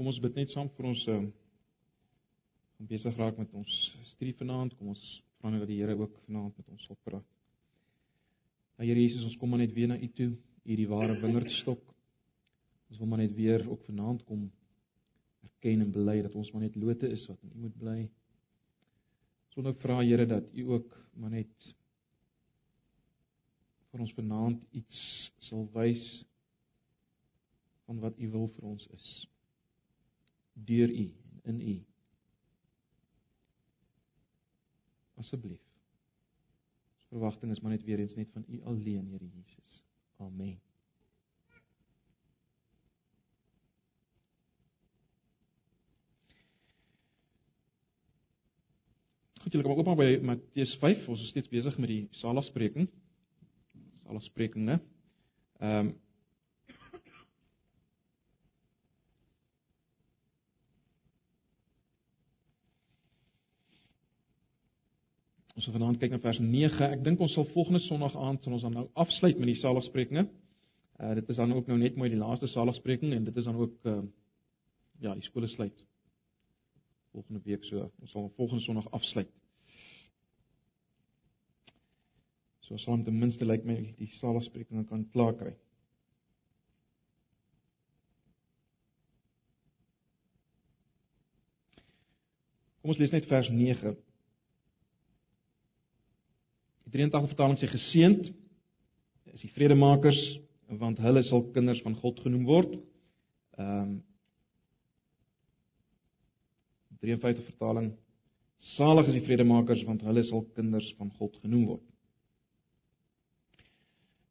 Kom ons bid net saam vir ons uh om besig raak met ons studie vanaand. Kom ons vra net dat die Here ook vanaand met ons sal praat. Ja Here Jesus, ons kom maar net weer na U toe, U die ware wingerdstok. Ons wil maar net weer ook vanaand kom erken en bely dat ons maar net lote is wat in U moet bly. Sonder vra Here dat U ook maar net vir ons vanaand iets sal wys van wat U wil vir ons is deur U en in U. Asseblief. Ons verwagting is maar net weer eens net van U alleen, Here Jesus. Amen. Goed, julle kom maar by Matteus 5. Ons is steeds besig met die saligspreking. Saligsprekinge. Ehm um, Ons sal vanaand kyk na vers 9. Ek dink ons sal volgende Sondag aand sal ons dan nou afsluit met die saligsprekinge. Uh dit is dan ook nou net mooi die laaste saligspreking en dit is dan ook uh ja, die skole sluit volgende week so. Ons sal volgende Sondag afsluit. So sal ons ten minste lyk my die saligsprekinge kan klaar kry. Kom ons lees net vers 9. Die 83 vertaling sê geseend is die vredemakers want hulle sal kinders van God genoem word. Ehm um, 53 vertaling salig is die vredemakers want hulle sal kinders van God genoem word.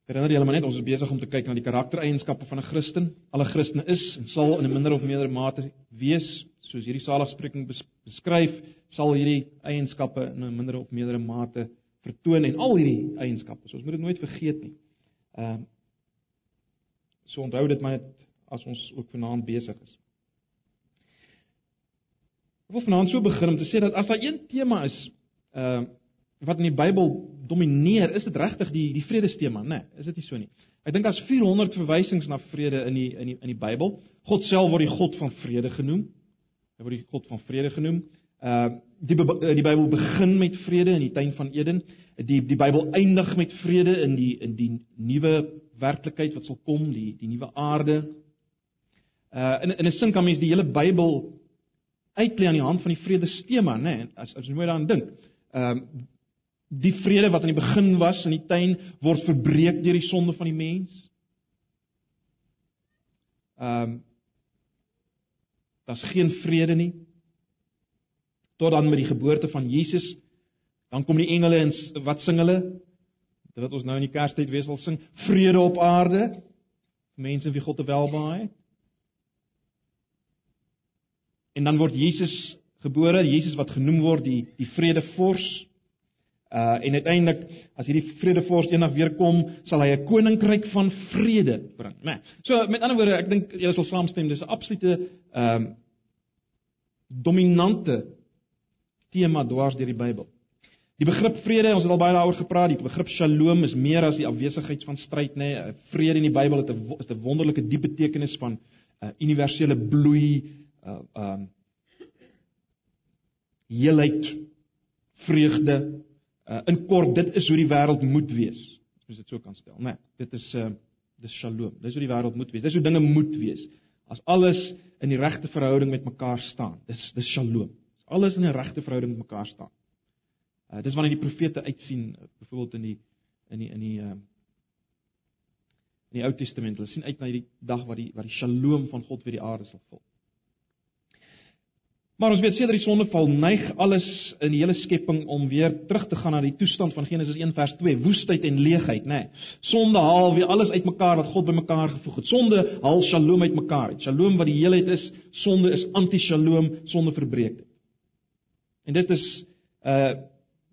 Herinner julle maar net ons is besig om te kyk na die karaktereienskappe van 'n Christen. Alle Christene is en sal in 'n minder of meerder mate wees soos hierdie saligspreking beskryf, sal hierdie eienskappe in 'n minder of meerder mate vertoon en al hierdie eienskappe. Ons moet dit nooit vergeet nie. Ehm uh, so onthou dit maar net as ons ook vanaand besig is. Ek wil vanaand so begin om te sê dat as daar een tema is ehm uh, wat in die Bybel domineer, is dit regtig die die vredestema, né? Nee, is dit nie so nie? Ek dink daar's 400 verwysings na vrede in die in die in die Bybel. God self word die God van vrede genoem. Hy word die God van vrede genoem. Uh die eh, die Bybel begin met vrede in die tuin van Eden. Die die Bybel eindig met vrede in die in die nuwe werklikheid wat sal kom, die die nuwe aarde. Uh in in 'n sin kan mens die hele Bybel uitlei aan die hand van die vredestema, né? Nee, as as jy mooi daaraan dink. Ehm uh, die vrede wat aan die begin was in die tuin word verbreek deur die sonde van die mens. Ehm um, daar's geen vrede nie tot dan met die geboorte van Jesus. Dan kom die engele en wat sing hulle? Dit wat ons nou in die Kerstyd weer sal sing, vrede op aarde. Mense wie God te welbehae het. En dan word Jesus gebore, Jesus wat genoem word die die vredevors. Uh en uiteindelik as hierdie vredevors eendag weer kom, sal hy 'n koninkryk van vrede bring, né? Nee. So met ander woorde, ek dink julle sal saamstem, dis 'n absolute ehm um, dominante tema dwars deur die Bybel. Die begrip vrede, ons het al baie daaroor gepraat, die begrip Shalom is meer as die afwesigheid van stryd, nê. Nee. Vrede in die Bybel het 'n is 'n wonderlike diep betekenis van 'n uh, universele bloei, uh um heelheid, vreugde. Uh in kort, dit is hoe die wêreld moet wees. As dit so kan stel, nê. Nee, dit is uh dis Shalom. Dis hoe die wêreld moet wees. Dis hoe dinge moet wees. As alles in die regte verhouding met mekaar staan. Dis dis Shalom alles in 'n regte verhouding met mekaar staan. Uh dis wanneer die profete uitsien, uh, byvoorbeeld in die in die in die uh in die Ou Testament. Hulle sien uit na hierdie dag wat die wat die Shalom van God weer die aarde sal vul. Maar ons weet sedert die sondeval neig alles in die hele skepping om weer terug te gaan na die toestand van Genesis 1 vers 2, woestheid en leegheid, nê. Nee. Sonde haal weer alles uitmekaar wat God bymekaar gevoeg het. Sonde haal Shalom uitmekaar. Shalom wat die heelheid is, sonde is anti-Shalom, sonde verbreek dit. En dit is uh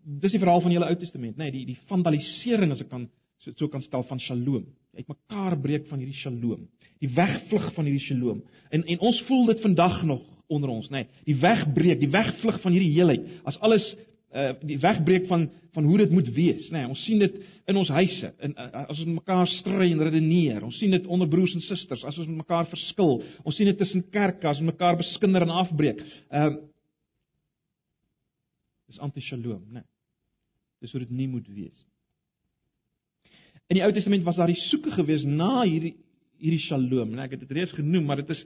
dis die verhaal van die hele Ou Testament, nê, nee, die die vandalisering as ek kan so so kan stel van Shalom. Uit mekaar breek van hierdie Shalom. Die wegvlug van hierdie Shalom. En en ons voel dit vandag nog onder ons, nê. Nee, die wegbreek, die wegvlug van hierdie heelheid. As alles uh die wegbreek van van hoe dit moet wees, nê. Nee, ons sien dit in ons huise, in uh, as ons mekaar stry en redeneer. Ons sien dit onder broers en susters as ons met mekaar verskil. Ons sien dit tussen kerke as mekaar beskinder en afbreek. Ehm uh, Dis anti-shalom, né? Nee. Dis hoe dit nie moet wees nie. In die Ou Testament was daar die soeke gewees na hierdie hierdie shalom, né? Ek het dit reeds genoem, maar dit is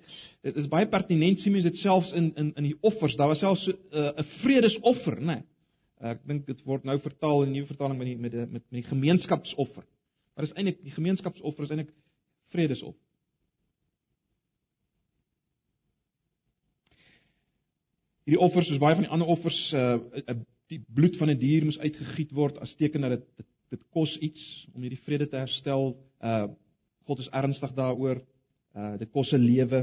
dit is baie pertinent sien mens dit selfs in in in die offers. Daar was selfs 'n uh, vredesoffer, né? Ek dink dit word nou vertaal in die nuwe vertaling met die met die met die gemeenskapsoffer. Maar dis eintlik die gemeenskapsoffer is eintlik vredesoffer. Hierdie offers soos baie van die ander offers uh die bloed van 'n die dier moes uitgegiet word as teken dat dit dit, dit kos iets om hierdie vrede te herstel. Uh God is ernstig daaroor. Uh dit kos 'n lewe.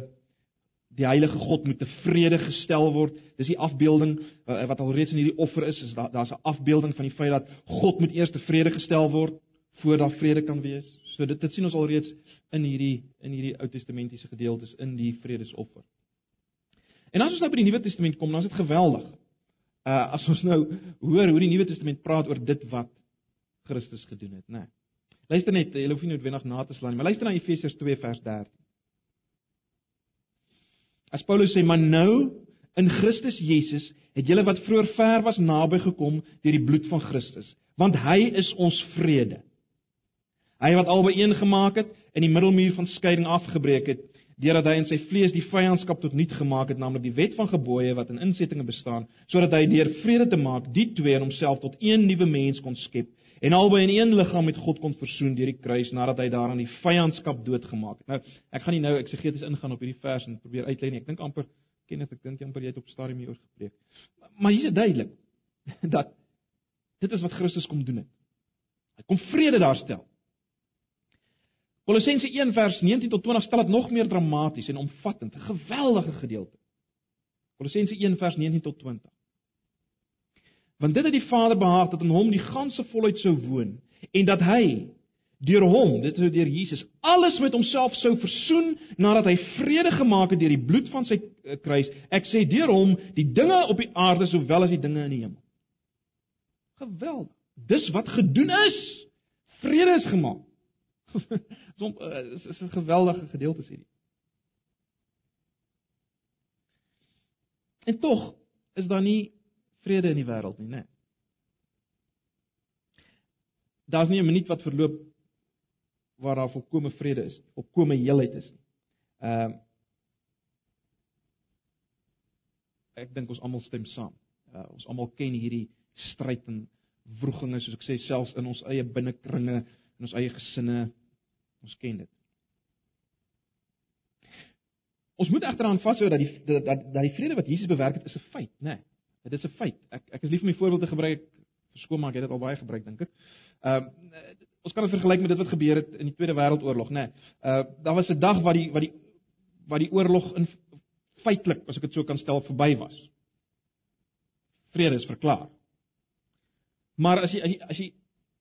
Die heilige God moet tevrede gestel word. Dis die afbeelding uh, wat alreeds in hierdie offer is, is daar daar's 'n afbeelding van die feit dat God moet eers tevrede gestel word voordat daar vrede kan wees. So dit dit sien ons alreeds in hierdie in hierdie Ou Testamentiese gedeeltes in die vredesoffer. En as ons nou by die Nuwe Testament kom, dan is dit geweldig. Uh as ons nou hoor hoe die Nuwe Testament praat oor dit wat Christus gedoen het, né? Nee. Luister net, jy hoef nie noodwendig na te slaan nie, maar luister na Efesiërs 2 vers 13. As Paulus sê, "Maar nou in Christus Jesus het julle wat vroeër ver was naby gekom deur die bloed van Christus, want hy is ons vrede. Hy wat albei een gemaak het en die middelmuur van skeiding afgebreek het deurdat hy in sy vlees die vyandskap tot niet gemaak het, naamlik die wet van gebooie wat in insettinge bestaan, sodat hy deur vrede te maak die twee in homself tot een nuwe mens kon skep en albei in een liggaam met God kon versoen deur die kruis nadat hy daaraan die vyandskap doodgemaak het. Nou, ek gaan nie nou eksegeties ingaan op hierdie vers en probeer uitlei nie. Ek dink amper ken ek dink amper jy het op stadium hieroor gepreek. Maar hier is dit duidelik dat dit is wat Christus kom doen het. Hy kom vrede daarstel. Kolossense 1 vers 19 tot 20 stel dit nog meer dramaties en omvattend, 'n geweldige gedeelte. Kolossense 1 vers 19 tot 20. Want dit het die Vader behaag dat in hom die ganse volheid sou woon en dat hy deur hom, dit is deur Jesus, alles met homself sou versoen nadat hy vrede gemaak het deur die bloed van sy eh, kruis. Ek sê deur hom die dinge op die aarde sowel as die dinge in die hemel. Geweldig. Dis wat gedoen is. Vrede is gemaak. Dit is 'n geweldige gedeelte hierdie. En tog is daar nie vrede in die wêreld nie, né? Nee. Daar's nie 'n minuut wat verloop waar daar volkomme vrede is, volkomme heelheid is nie. Ehm uh, Ek dink ons almal stem saam. Uh, ons almal ken hierdie stryd en wrogings soos ek sê selfs in ons eie binnekringe, in ons eie gesinne, Ons ken dit. Ons moet egteraan vashou dat die dat dat die vrede wat Jesus bewerk het is 'n feit, né? Nee, dit is 'n feit. Ek ek is lief om die voorbeeld te gebruik. Verskoon maar, ek het dit al baie gebruik dink ek. Ehm uh, ons kan dit vergelyk met dit wat gebeur het in die Tweede Wêreldoorlog, né? Nee, uh daar was 'n dag wat die wat die wat die oorlog in feitelik, as ek dit so kan stel, verby was. Vrede is verklaar. Maar as jy as jy, as jy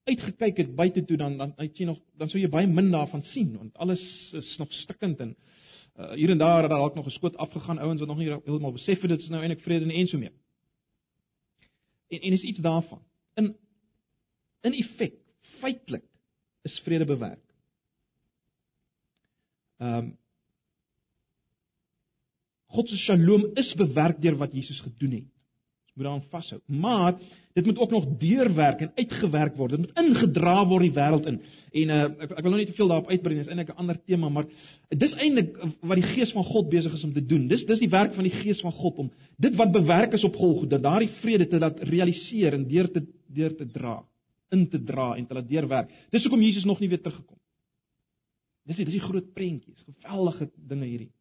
uitgekyk het buite toe dan dan het jy nog dan sou jy baie min daarvan sien want alles is nog stikkend en uh, hier en daar het dalk nog 'n skoot afgegaan ouens wat nog nie heeltemal besef het dit is nou eintlik vrede en so meer. En en is iets daarvan. In in effek feitelik is vrede bewerk. Ehm um, God se shalom is bewerk deur wat Jesus gedoen het moet daaraan vashou. Maar dit moet ook nog deurwerk en uitgewerk word. Dit moet ingedra word die wêreld in. En uh, ek ek wil nou nie te veel daarop uitbrei nie, is eintlik 'n ander tema, maar dis eintlik wat die Gees van God besig is om te doen. Dis dis die werk van die Gees van God om dit wat bewerk is op Golgotha, daardie vrede te laat realiseer en deur te deur te dra, in te dra en te laat deurwerk. Dis hoekom Jesus nog nie weer teruggekom. Dis dis die groot prentjies, geweldige dinge hierdie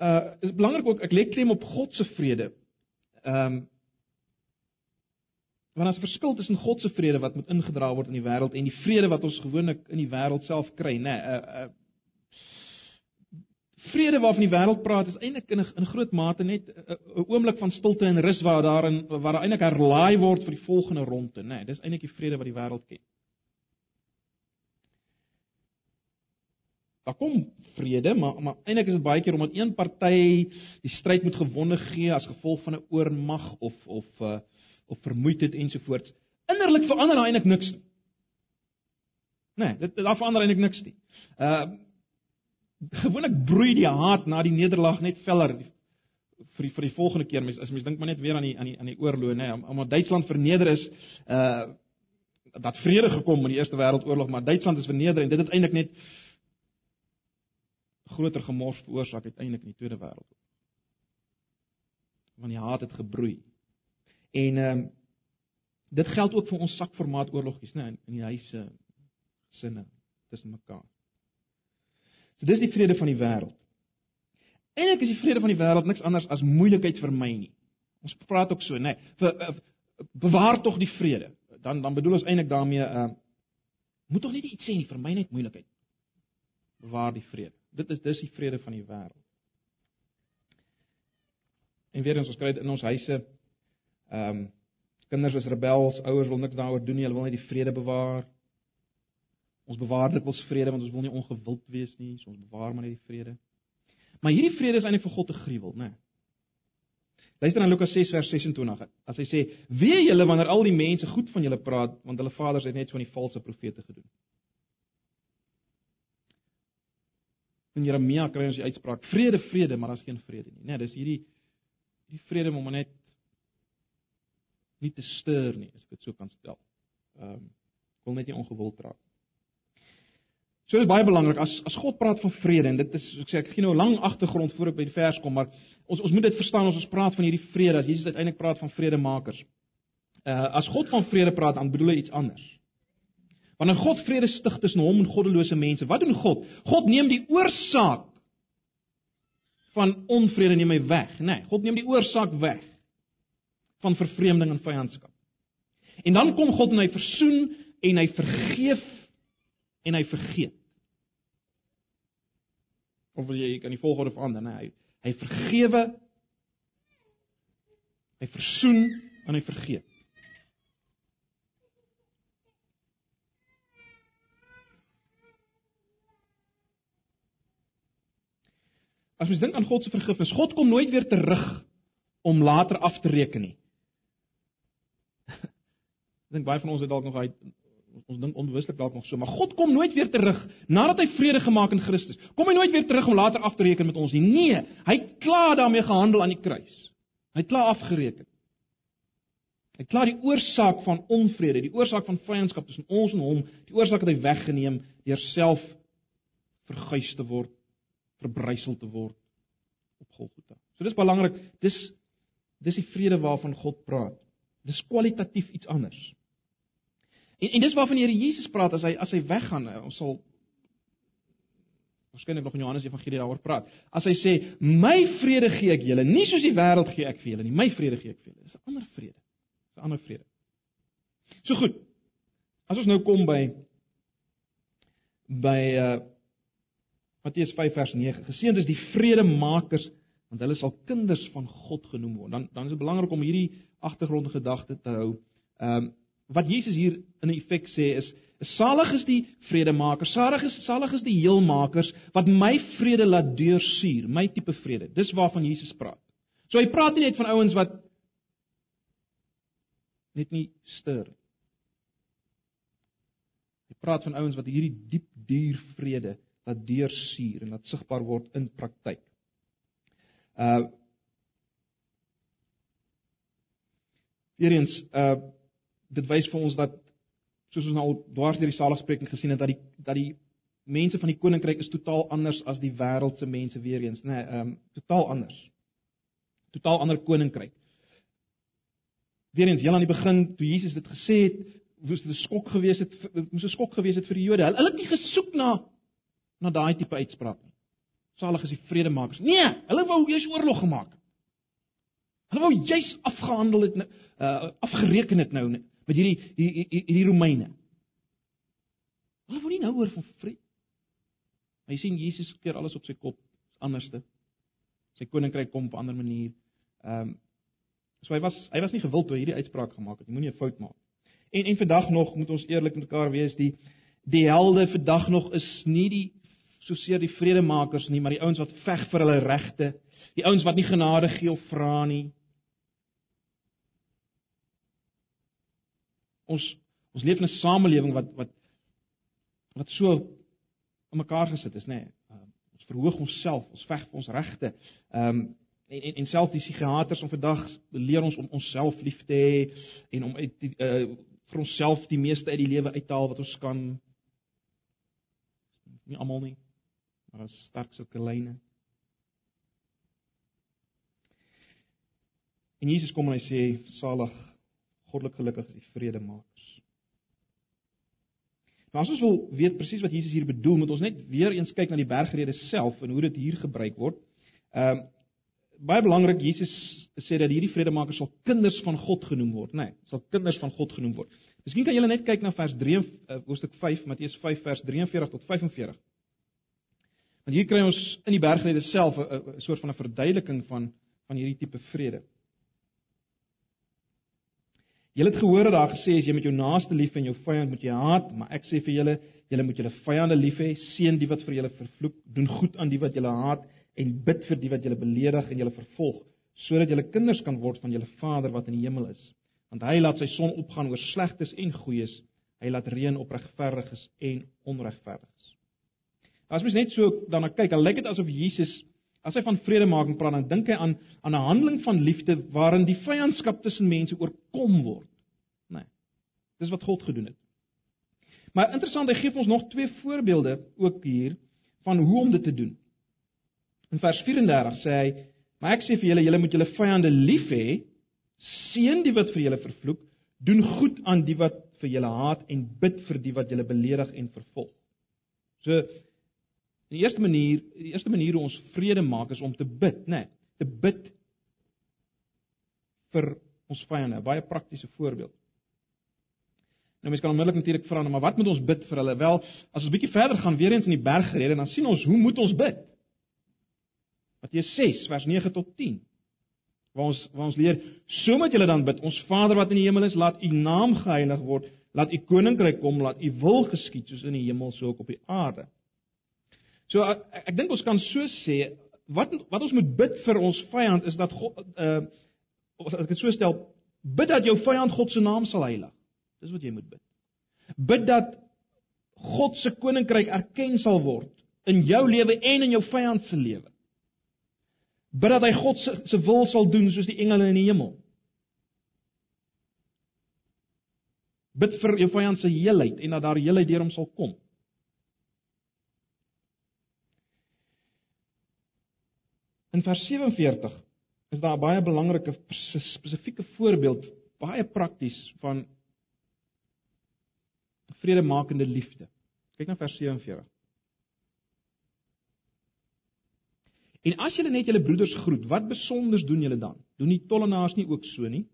uh is belangrik ook ek lê klem op God se vrede. Ehm um, want as 'n verskil tussen God se vrede wat moet ingedra word in die wêreld en die vrede wat ons gewoonlik in die wêreld self kry, nê. Nee, uh, uh vrede waarvan die wêreld praat is eintlik in 'n in groot mate net 'n oomblik van stilte en rus waar daarin waar daar eintlik herlaai word vir die volgende ronde, nê. Nee, dis eintlik die vrede wat die wêreld ken. Daar kom vrede, maar maar eintlik is dit baie keer omdat een party die stryd moet gewonne gee as gevolg van 'n oormag of of uh, of vermoeidheid ensovoorts. Innerlik verander daar eintlik niks nie. Nee, dit daar verander eintlik niks nie. Uh gewoonlik broei die haat na die nederlaag net veller vir die, vir die volgende keer mens as mens dink maar net weer aan die aan die aan die oorlog nê nee, omdat Duitsland verneder is uh dat vrede gekom in die Eerste Wêreldoorlog maar Duitsland is verneder en dit het eintlik net groter gemors veroorsaak uiteindelik in die Tweede Wêreldoorlog. Want die haat het gebroei. En ehm um, dit geld ook vir ons sakformaat oorlogies, né, in die huise sinne tussen mekaar. So dis die vrede van die wêreld. Eintlik is die vrede van die wêreld niks anders as moeilikheid vir my nie. Ons praat ook so, né, vir uh, bewaar tog die vrede. Dan dan bedoel ons eintlik daarmee ehm uh, moet tog net iets sê nie vir my net moeilikheid. Bewaar die vrede. Dit is dis die vrede van die wêreld. En weer eens ons kry dit in ons huise. Ehm um, kinders is rebels, ouers wil niks daaroor doen nie, hulle wil net die vrede bewaar. Ons bewaar dit ons vrede want ons wil nie ongewild wees nie, so ons bewaar maar net die vrede. Maar hierdie vrede is eintlik vir God te gruwel, né? Luister aan Lukas 6 vers 26. As hy sê: "Wee julle wanneer al die mense goed van julle praat, want hulle vaders het net so van die valse profete gedoen." In Jeremia kry ons die uitspraak: "Vrede, vrede, maar daar's geen vrede nie." Nee, dis hierdie hierdie vrede om net nie te stuur nie, as ek dit so kan stel. Ehm um, wil net nie ongewild raak. So dit is baie belangrik as as God praat van vrede en dit is ek sê ek gee nou 'n lang agtergrond voor ek by die vers kom, maar ons ons moet dit verstaan as ons praat van hierdie vrede, as Jesus uiteindelik praat van vredemakers. Uh as God van vrede praat, dan bedoel hy iets anders. Wanneer God vrede stig tussen hom en goddelose mense, wat doen God? God neem die oorsaak van onvrede neem hy weg, nê? Nee, God neem die oorsaak weg van vervreemding en vyandskap. En dan kom God en hy versoen en hy vergeef en hy vergeet. Of wil jy kan die volgorde verander, nê? Nee, hy hy vergewe hy versoen en hy vergeet. As mens dink aan God se vergifnis, God kom nooit weer terug om later af te reken nie. Ek dink baie van ons het dalk nog uit ons dink onbewuslik dalk nog so, maar God kom nooit weer terug nadat hy vrede gemaak in Christus. Kom hy nooit weer terug om later af te reken met ons nie. Nee, hy het klaar daarmee gehandel aan die kruis. Hy het klaar afgereken. Hy het klaar die oorsaak van onvrede, die oorsaak van vyandskap tussen ons en hom, die oorsaak het hy weggeneem deur self verguis te word verbrysel te word op Golgotha. So dis belangrik. Dis dis die vrede waarvan God praat. Dis kwalitatief iets anders. En en dis waarvan die Here Jesus praat as hy as hy weggaan. Eh, ons sal waarskynlik nog in Johannes Evangelie daaroor praat. As hy sê, "My vrede gee ek julle, nie soos die wêreld gee ek vir julle nie. My vrede gee ek vir julle." Dis 'n ander vrede. Dis 'n ander vrede. So goed. As ons nou kom by by uh Matteus 5 vers 9. Geseënd is die vredemakers want hulle sal kinders van God genoem word. Dan dan is dit belangrik om hierdie agtergrond gedagte te hou. Ehm um, wat Jesus hier in effek sê is salig is die vredemakers, salig is salig is die heelmakers wat my vrede laat deursuur, my tipe vrede. Dis waarvan Jesus praat. So hy praat nie net van ouens wat net nie stir. Hy praat van ouens wat hierdie diep duur vrede laat deursuur en laat sigbaar word in praktyk. Uh Weerens uh dit wys vir ons dat soos ons nou dwars deur die saligspreking gesien het dat die dat die mense van die koninkryk is totaal anders as die wêreldse mense weer eens, nê, nee, ehm um, totaal anders. Totaal ander koninkryk. Weerens heel aan die begin toe Jesus dit gesê het, moes dit 'n skok gewees het, moes 'n skok gewees het vir die Jode. Hulle het nie gesoek na na daai tipe uitspraak nie. Salig is die vredemakers. Nee, hulle wou juis oorlog gemaak. Hulle wou juis afgehandel het uh afgereken het nou met hierdie hierdie hierdie Romeine. Hulle wou nie nou oor van vrede. Hy sien Jesus keer alles op sy kop, is anderste. Sy koninkryk kom op 'n ander manier. Ehm um, so hy was hy was nie gewild toe hierdie uitspraak gemaak het. Jy moenie 'n fout maak. En en vandag nog moet ons eerlik met mekaar wees, die die helde vandag nog is nie die so seer die vredemakers nie, maar die ouens wat veg vir hulle regte, die ouens wat nie genade gee of vra nie. Ons ons leef in 'n samelewing wat wat wat so in mekaar gesit is, nê. Nee, ons verhoog onsself, ons veg vir ons regte. Ehm um, en en, en selfs die psigiaters van vandag leer ons om onsself lief te hê en om uit die, uh, vir onsself die meeste uit die lewe uit te haal wat ons kan. Nie almal nie, maar as sterk sulke lyne. En Jesus kom en hy sê salig goddelik gelukkig is die vredemakers. Maar as ons wil weet presies wat Jesus hier bedoel, moet ons net weer eens kyk na die bergrede self en hoe dit hier gebruik word. Ehm um, baie belangrik, Jesus sê dat hierdie vredemakers sal kinders van God genoem word, né? Nee, sal kinders van God genoem word. Miskien kan julle net kyk na vers 3 uh, eh, hoofstuk 5 Matteus 5 vers 43 tot 45. Want hier kry ons in die bergrede self 'n soort van 'n verduideliking van van hierdie tipe vrede. Julle het gehoor dat daar gesê is jy moet jou naaste lief en jou vyand moet jy haat, maar ek sê vir julle, julle moet julle vyande lief hê, seën die wat vir julle vervloek, doen goed aan die wat julle haat en bid vir die wat julle beledig en julle vervolg, sodat julle kinders kan word van julle Vader wat in die hemel is. Want hy laat sy son opgaan oor slegtes en goeies, hy laat reën op regverdiges en onregverdiges. As mens net so daarna kyk, dan lyk dit asof Jesus As hy van vredemaking praat, dan dink hy aan aan 'n handeling van liefde waarin die vyandskap tussen mense oorkom word. Nee. Dis wat God gedoen het. Maar interessant, hy gee ons nog twee voorbeelde ook hier van hoe om dit te doen. In vers 34 sê hy: "Maar ek sê vir julle, julle moet julle vyande lief hê, seën die wat vir julle vervloek, doen goed aan die wat vir julle haat en bid vir die wat julle beledig en vervolg." So Die eerste manier, die eerste manier hoe ons vrede maak is om te bid, né? Nee, te bid vir ons vyande. Baie praktiese voorbeeld. Nou mens kan onmiddellik natuurlik vra, nou, maar wat moet ons bid vir hulle? Wel, as ons bietjie verder gaan weer eens in die bergrede, dan sien ons hoe moet ons bid? Matteus 6 vers 9 tot 10. Waar ons waar ons leer, so moet julle dan bid: Ons Vader wat in die hemel is, laat U naam geheilig word, laat U koninkryk kom, laat U wil geskied soos in die hemel so ook op die aarde. So ek, ek dink ons kan so sê wat wat ons moet bid vir ons vyand is dat God uh as ek dit so stel, bid dat jou vyand God se naam sal heilig. Dis wat jy moet bid. Bid dat God se koninkryk erken sal word in jou lewe en in jou vyand se lewe. Bid dat hy God se se wil sal doen soos die engele in die hemel. Bid vir jou vyand se heelheid en dat daar heelheid deur hom sal kom. In vers 47 is daar 'n baie belangrike spesifieke voorbeeld, baie prakties van vredemakende liefde. Kyk na vers 47. En as julle net julle broeders groet, wat besonders doen julle dan? Doen die tollenaars nie ook so nie?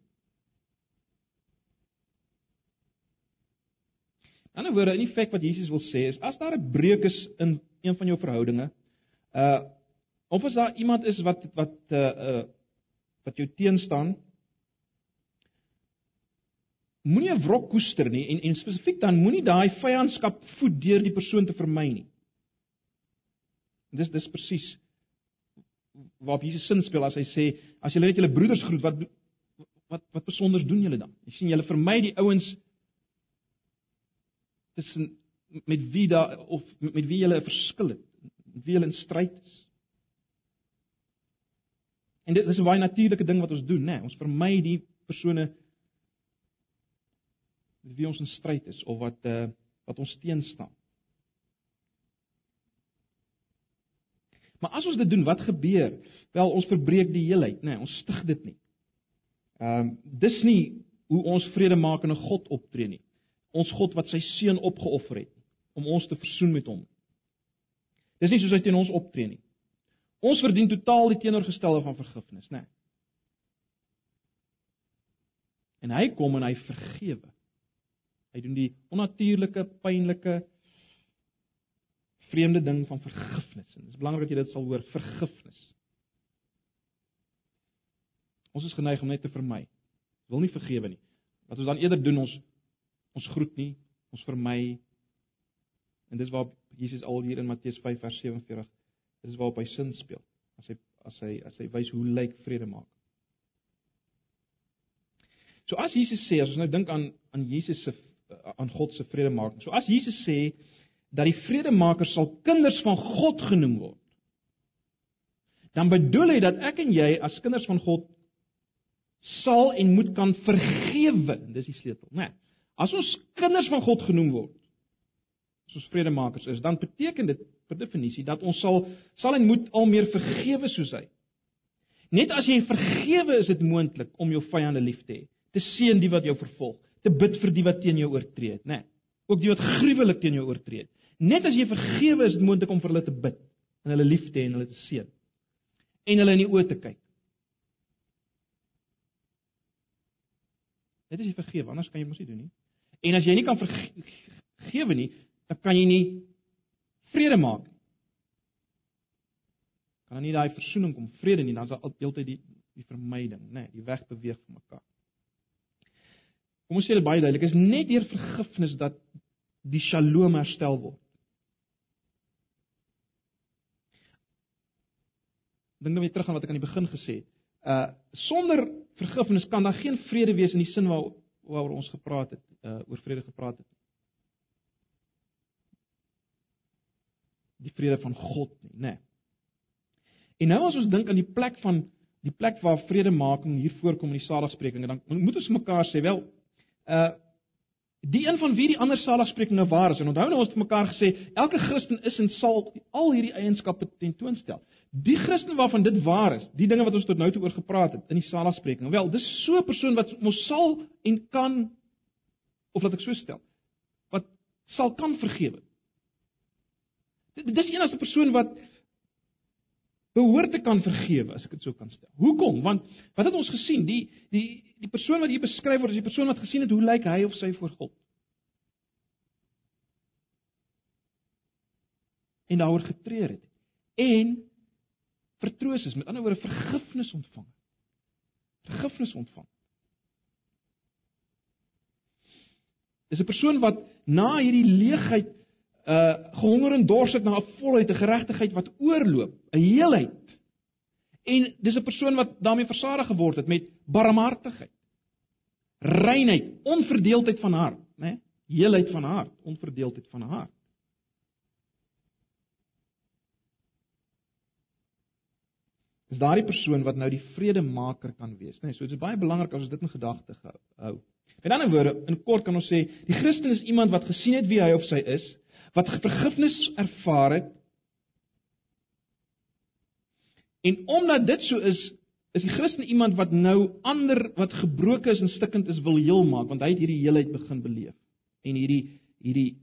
In 'n woorde, in feite wat Jesus wil sê is as daar 'n breuk is in een van jou verhoudinge, uh Of as daar iemand is wat wat uh uh wat jou teenstaan, moenie 'n wrok koester nie en en spesifiek dan moenie daai vyandskap voed deur die persoon te vermy nie. Dis dis presies waarop Jesus sin speel as hy sê as julle net julle broeders groet wat wat wat besonder doen julle dan? Jy sien julle vermy die ouens tussen met wie daar of met wie julle 'n verskil het, met wie julle in stryd is. En dit is 'n baie natuurlike ding wat ons doen, né? Nee, ons vermy die persone met wie ons in stryd is of wat uh wat ons teenstaan. Maar as ons dit doen, wat gebeur? Wel, ons verbreek die heelheid, né? Nee, ons stig dit nie. Ehm um, dis nie hoe ons vredemakende God optree nie. Ons God wat sy seun opgeoffer het om ons te versoen met hom. Dis nie soos hy teen ons optree nie. Ons verdien totaal die teenoorgestelde van vergifnis, né? Nee. En hy kom en hy vergewe. Hy doen die onnatuurlike, pynlike vreemde ding van vergifnis. En dit is belangrik dat jy dit sal hoor, vergifnis. Ons is geneig om net te vermy. Wil nie vergewe nie. Wat ons dan eerder doen, ons ons groet nie, ons vermy. En dis waar Jesus al hier in Matteus 5 vers 47 dis waarop hy sin speel. As hy as hy as hy wys hoe lyk vrede maak. So as Jesus sê, as ons nou dink aan aan Jesus se aan God se vredemaking. So as Jesus sê dat die vredemaker sal kinders van God genoem word, dan bedoel hy dat ek en jy as kinders van God sal en moet kan vergewe. Dis die sleutel, né? Nee, as ons kinders van God genoem word, as ons vredemakers is, dan beteken dit per definisie dat ons sal sal en moet al meer vergewe soos hy. Net as jy vergewe is dit moontlik om jou vyande lief te hê, te seën die wat jou vervolg, te bid vir die wat teen jou oortree né? Nee, ook die wat gruwelik teen jou oortree. Net as jy vergewe is dit moontlik om vir hulle te bid en hulle lief te hê en hulle te seën en hulle in die oë te kyk. Dit is jy vergewe, anders kan jy mos nie doen nie. En as jy nie kan vergewe nie, dan kan jy nie vrede maak nie. Kan nie daai versoening kom vrede nie, dan is daar altyd die die vermyding, nê, nee, die weg beweeg van mekaar. Kom ons sê dit baie duidelik, is net deur vergifnis dat die shalom herstel word. Dink nou weer terug aan wat ek aan die begin gesê het. Uh sonder vergifnis kan daar geen vrede wees in die sin waar waaroor ons gepraat het, uh oor vrede gepraat het. Die vrede van God nie, né? Nee. En nou as ons dink aan die plek van die plek waar vredemaking hier voorkom in die saligsprekinge, dan moet ons mekaar sê, wel, uh die een van wie die ander saligsprekinge waar is. En onthou nou ons het mekaar gesê, elke Christen is en sal al hierdie eienskappe tentoonstel. Die Christen waarvan dit waar is, die dinge wat ons tot nou toe oor gepraat het in die saligspreking. Wel, dis so 'n persoon wat mos sal en kan of laat ek so stel, wat sal kan vergewe. Dis enigste persoon wat behoort te kan vergewe as ek dit so kan stel. Hoekom? Want wat het ons gesien? Die die die persoon wat hier beskryf word is die persoon wat gesien het hoe lyk hy of sy voor God. En daaroor getreur het. En vertroos is, met ander woorde vergifnis ontvang. Vergifnis ontvang. Dis 'n persoon wat na hierdie leegheid uh gehonger en dors het na 'n volheid, 'n geregtigheid wat oorloop, 'n heelheid. En dis 'n persoon wat daarmee versadig geword het met barmhartigheid, reinheid, onverdeeldheid van hart, né? Heelheid van hart, onverdeeldheid van hart. is daardie persoon wat nou die vredemaker kan wees, né? Nee, so dit is baie belangrik as ons dit in gedagte hou. In ander woorde, in kort kan ons sê, die Christen is iemand wat gesien het wie hy of sy is, wat vergifnis ervaar het. En omdat dit so is, is die Christen iemand wat nou ander wat gebroken is en stikkend is wil heel maak, want hy het hierdie heelheid begin beleef en hierdie hierdie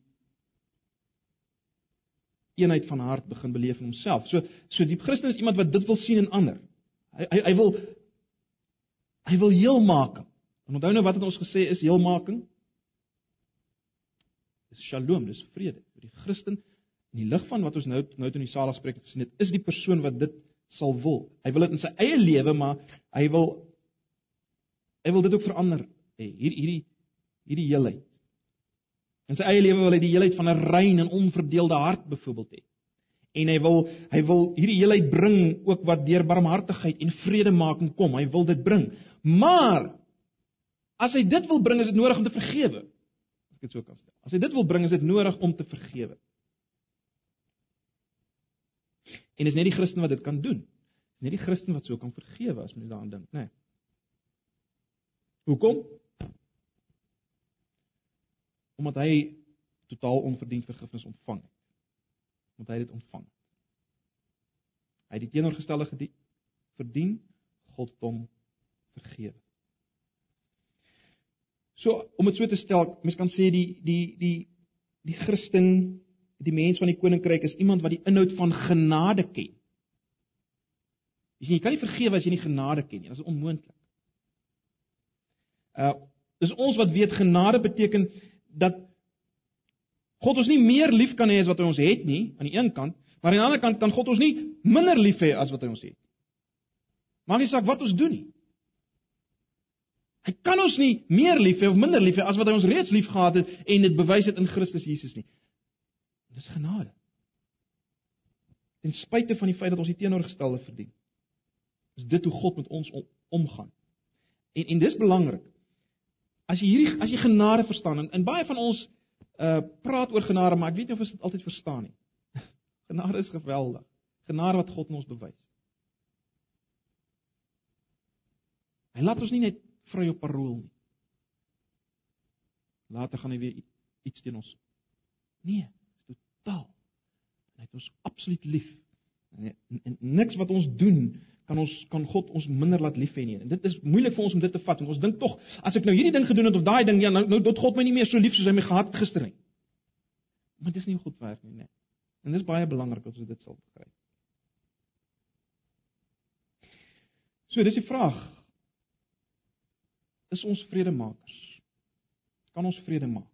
eenheid van hart begin beleef in homself. So so die Christen is iemand wat dit wil sien in ander. Hy hy, hy wil hy wil heel maak. En onthou nou wat het ons gesê is heelmaking? Dis shalom, dis vrede. Vir die Christen in die lig van wat ons nou nou in die saligspreek gesien het, is die persoon wat dit sal wil. Hy wil dit in sy eie lewe, maar hy wil hy wil dit ook verander. Hier hierdie hierdie heelheid. In sy eie lewe wil hy die heelheid van 'n rein en onverdeelde hart byvoorbeeld hê. En hy wil hy wil hierdie heelheid bring ook wat deur barmhartigheid en vredemaking kom. Hy wil dit bring. Maar as hy dit wil bring, is dit nodig om te vergewe. Ek dit so kan stel. As hy dit wil bring, is dit nodig om te vergewe. En is net die Christen wat dit kan doen. Is net die Christen wat so kan vergewe as mens daaraan dink, né? Nee. Hoekom? omdat hy totaal onverdiend vergifnis ontvang het. Want hy het dit ontvang. Hy het die teenoorgestelde verdien, God hom vergewe. So om dit so te stel, mens kan sê die die die die Christen, die mens van die koninkryk is iemand wat die inhoud van genade ken. Jy sien, jy kan nie vergewe as jy nie genade ken nie. Dit is onmoontlik. Uh dis ons wat weet genade beteken dat God ons nie meer lief kan hê as wat hy ons het nie aan die een kant, maar aan die ander kant kan God ons nie minder lief hê as wat hy ons het. Maak nie saak wat ons doen nie. Hy kan ons nie meer lief hê of minder lief hê as wat hy ons reeds liefgehad het en dit bewys het in Christus Jesus nie. Dis genade. Ten spyte van die feit dat ons die teenoorgestelde verdien. Is dit hoe God met ons om, omgaan. En en dis belangrik. As jy hierdie as jy genade verstaan en, en baie van ons uh praat oor genade, maar ek weet nie of ons dit altyd verstaan nie. genade is geweldig. Genade wat God aan ons bewys. Hy laat ons nie net vry op parol nie. Later gaan hy weer iets teen ons. Nee, totaal. Hy het ons absoluut lief. En, en niks wat ons doen kan ons kan God ons minder laat lief hê nie. En dit is moeilik vir ons om dit te vat. Ons dink tog as ek nou hierdie ding gedoen het of daai ding, ja, nou nou tot God my nie meer so lief soos hy my gehad gister nie. Maar dis nie hoe God werk nie, nee. En dis baie belangrik dat ons dit sal begryp. So, dis die vraag. Is ons vredemakers? Kan ons vrede maak?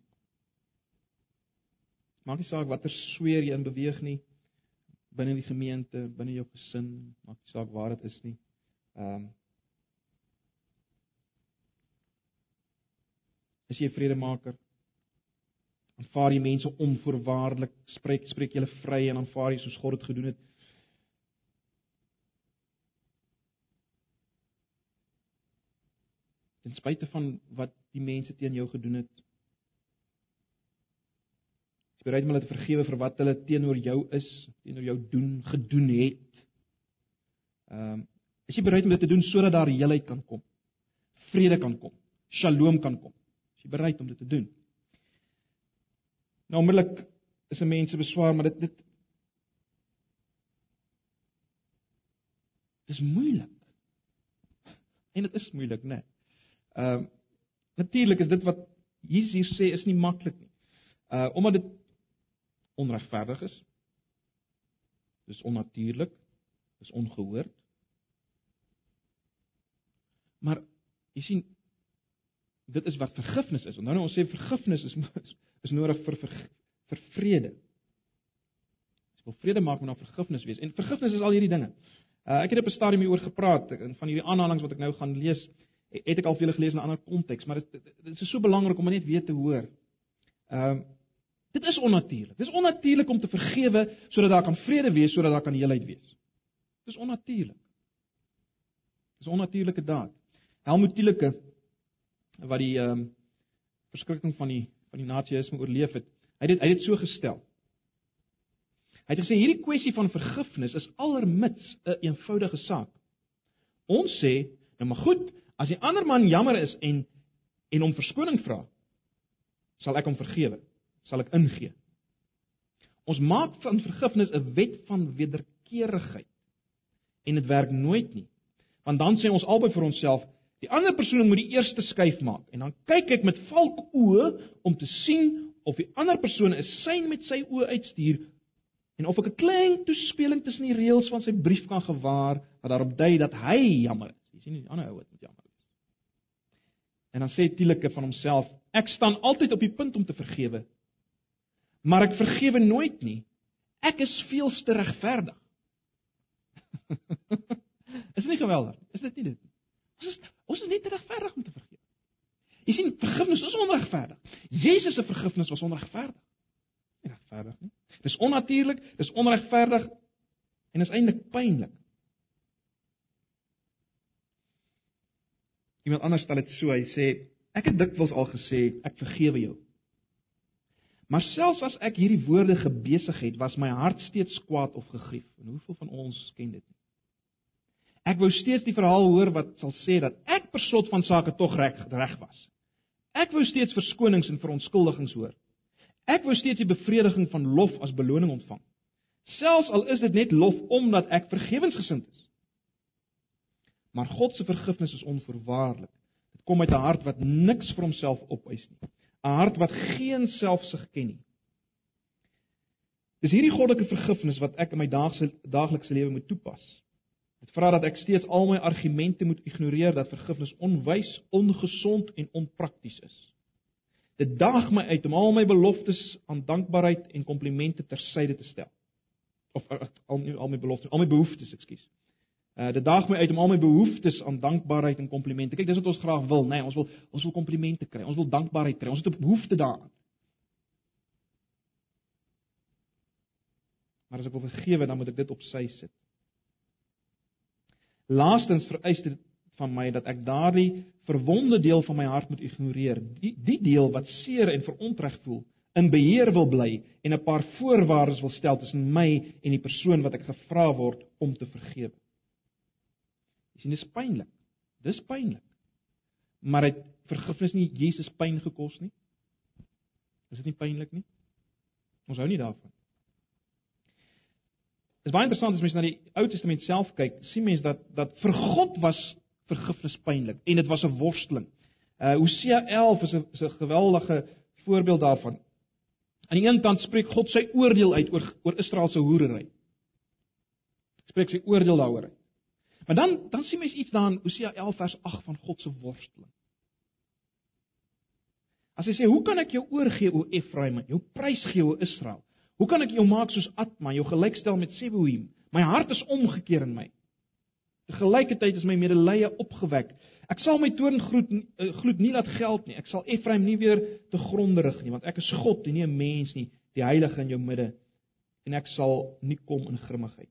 Maak nie saak watter sweer jy in beweeg nie binne die gemeente, binne jou gesin, maak nie saak waar dit is nie. Ehm um, As jy vredemaker aanvaar jy mense onvoorwaardelik, spreek spreek jy hulle vry en aanvaar jy soos God dit gedoen het. Ten spyte van wat die mense teen jou gedoen het, Jy bereid om hulle te vergewe vir wat hulle teenoor jou is, teenoor jou doen, gedoen het. Ehm, um, is jy bereid om dit te doen sodat daar heelheid kan kom? Vrede kan kom, shalom kan kom. Is jy bereid om dit te doen? Nou onmiddellik is 'n mense beswaar, maar dit dit Dis moeilik. En dit is moeilik, né? Nee. Ehm uh, natuurlik is dit wat Jesus hier sê is nie maklik nie. Uh omdat dit onregverdig is. Dis onnatuurlik. Dis ongehoord. Maar jy sien dit is wat vergifnis is. Onthou nou ons sê vergifnis is is nodig vir vir, vir vrede. Jy wil vrede maak, moet daar vergifnis wees. En vergifnis is al hierdie dinge. Uh, ek het op 'n stadium hieroor gepraat van hierdie aanhalinge wat ek nou gaan lees, het ek al vir julle gelees in 'n ander konteks, maar dit, dit, is so belangrik om net weer te hoor. Ehm uh, Dit is onnatuurlik. Dit is onnatuurlik om te vergewe sodat daar kan vrede wees, sodat daar kan heelheid wees. Dit is onnatuurlik. Dit is 'n onnatuurlike daad. Helmut Tielike wat die ehm um, verskrikking van die van die nasiisme oorleef het, hy het hy het so gestel. Hy het gesê hierdie kwessie van vergifnis is allermits 'n een eenvoudige saak. Ons sê, nou maar goed, as die ander man jammer is en en om verskoning vra, sal ek hom vergewe sal ek ingee. Ons maak van vergifnis 'n wet van wederkerigheid. En dit werk nooit nie. Want dan sê ons albei vir onsself, die ander persoon moet die eerste skuif maak en dan kyk ek met valkoë om te sien of die ander persoon 'n sein met sy oë uitstuur en of ek 'n klein toespeling tussen die reëls van sy brief kan gewaar wat daarop dui dat hy jammer is. Jy sien nie die ander ou wat met jammer. En dan sê Tielike van homself, ek staan altyd op die punt om te vergewe maar ek vergewe nooit nie. Ek is veel te regverdig. is nie geweldig? Is dit nie dit? Ons is ons is net te regverdig om te vergewe. Jy sien, vergifnis is onregverdig. Jesus se vergifnis was onregverdig. Nie regverdig nie. Dis onnatuurlik, dis onregverdig en is eintlik pynlik. Iemand anders stel dit so, hy sê ek het dikwels al gesê ek vergewe jou. Maar selfs as ek hierdie woorde gebesig het, was my hart steeds kwaad of gegrief. En hoeveel van ons ken dit nie? Ek wou steeds die verhaal hoor wat sal sê dat ek per slot van sake tog reg reg was. Ek wou steeds verskonings en verontskuldigings hoor. Ek wou steeds die bevrediging van lof as beloning ontvang. Selfs al is dit net lof omdat ek vergewensgesind is. Maar God se vergifnis is onvoorwaardelik. Dit kom uit 'n hart wat niks vir homself opeis nie. 'n hart wat geen selfsug ken nie. Dis hierdie goddelike vergifnis wat ek in my daagse daaglikse lewe moet toepas. Dit vra dat ek steeds al my argumente moet ignoreer dat vergifnis onwys, ongesond en onprakties is. Dit daag my uit om al my beloftes aan dankbaarheid en komplimente tersyde te stel. Of al, al my beloftes, al my behoeftes, ekskuus. Uh dit daag my uit om al my behoeftes aan dankbaarheid en komplimente. Kyk, dis wat ons graag wil, nê? Nee, ons wil ons wil komplimente kry. Ons wil dankbaarheid kry. Ons het 'n behoefte daaraan. Maar as ek wil vergewe, dan moet ek dit op sy sit. Laastens vereis dit van my dat ek daardie verwonde deel van my hart moet ignoreer. Die die deel wat seer en verontreg voel, in beheer wil bly en 'n paar voorwaardes wil stel tussen my en die persoon wat ek gevra word om te vergewe. Sien, dit is pynlik. Dis pynlik. Maar het vergifnis nie Jesus pyn gekos nie? Is dit nie pynlik nie? Ons hou nie daarvan. Dit is baie interessant as mens na die Ou Testament self kyk, sien mens dat dat vir God was vergifnis pynlik en dit was 'n worsteling. Uh Hosea 11 is 'n is 'n geweldige voorbeeld daarvan. Aan die een kant spreek God sy oordeel uit oor oor Israel se hoerery. Spreek sy oordeel daaroor uit. Maar dan dan sien mens iets daarin Hosea 11 vers 8 van God se worsteling. As hy sê, "Hoe kan ek jou oorgee o Efraim, jou prys gee o Israel? Hoe kan ek jou maak soos Atma, jou gelykstel met Seboim? My hart is omgekeer in my. Te gelykertyd is my medelee opgewek. Ek sal my toorn gloed eh, gloed nie laat geld nie. Ek sal Efraim nie weer te gronde rig nie, want ek is God en nie 'n mens nie, die heilige in jou midde. En ek sal nie kom in grimmigheid.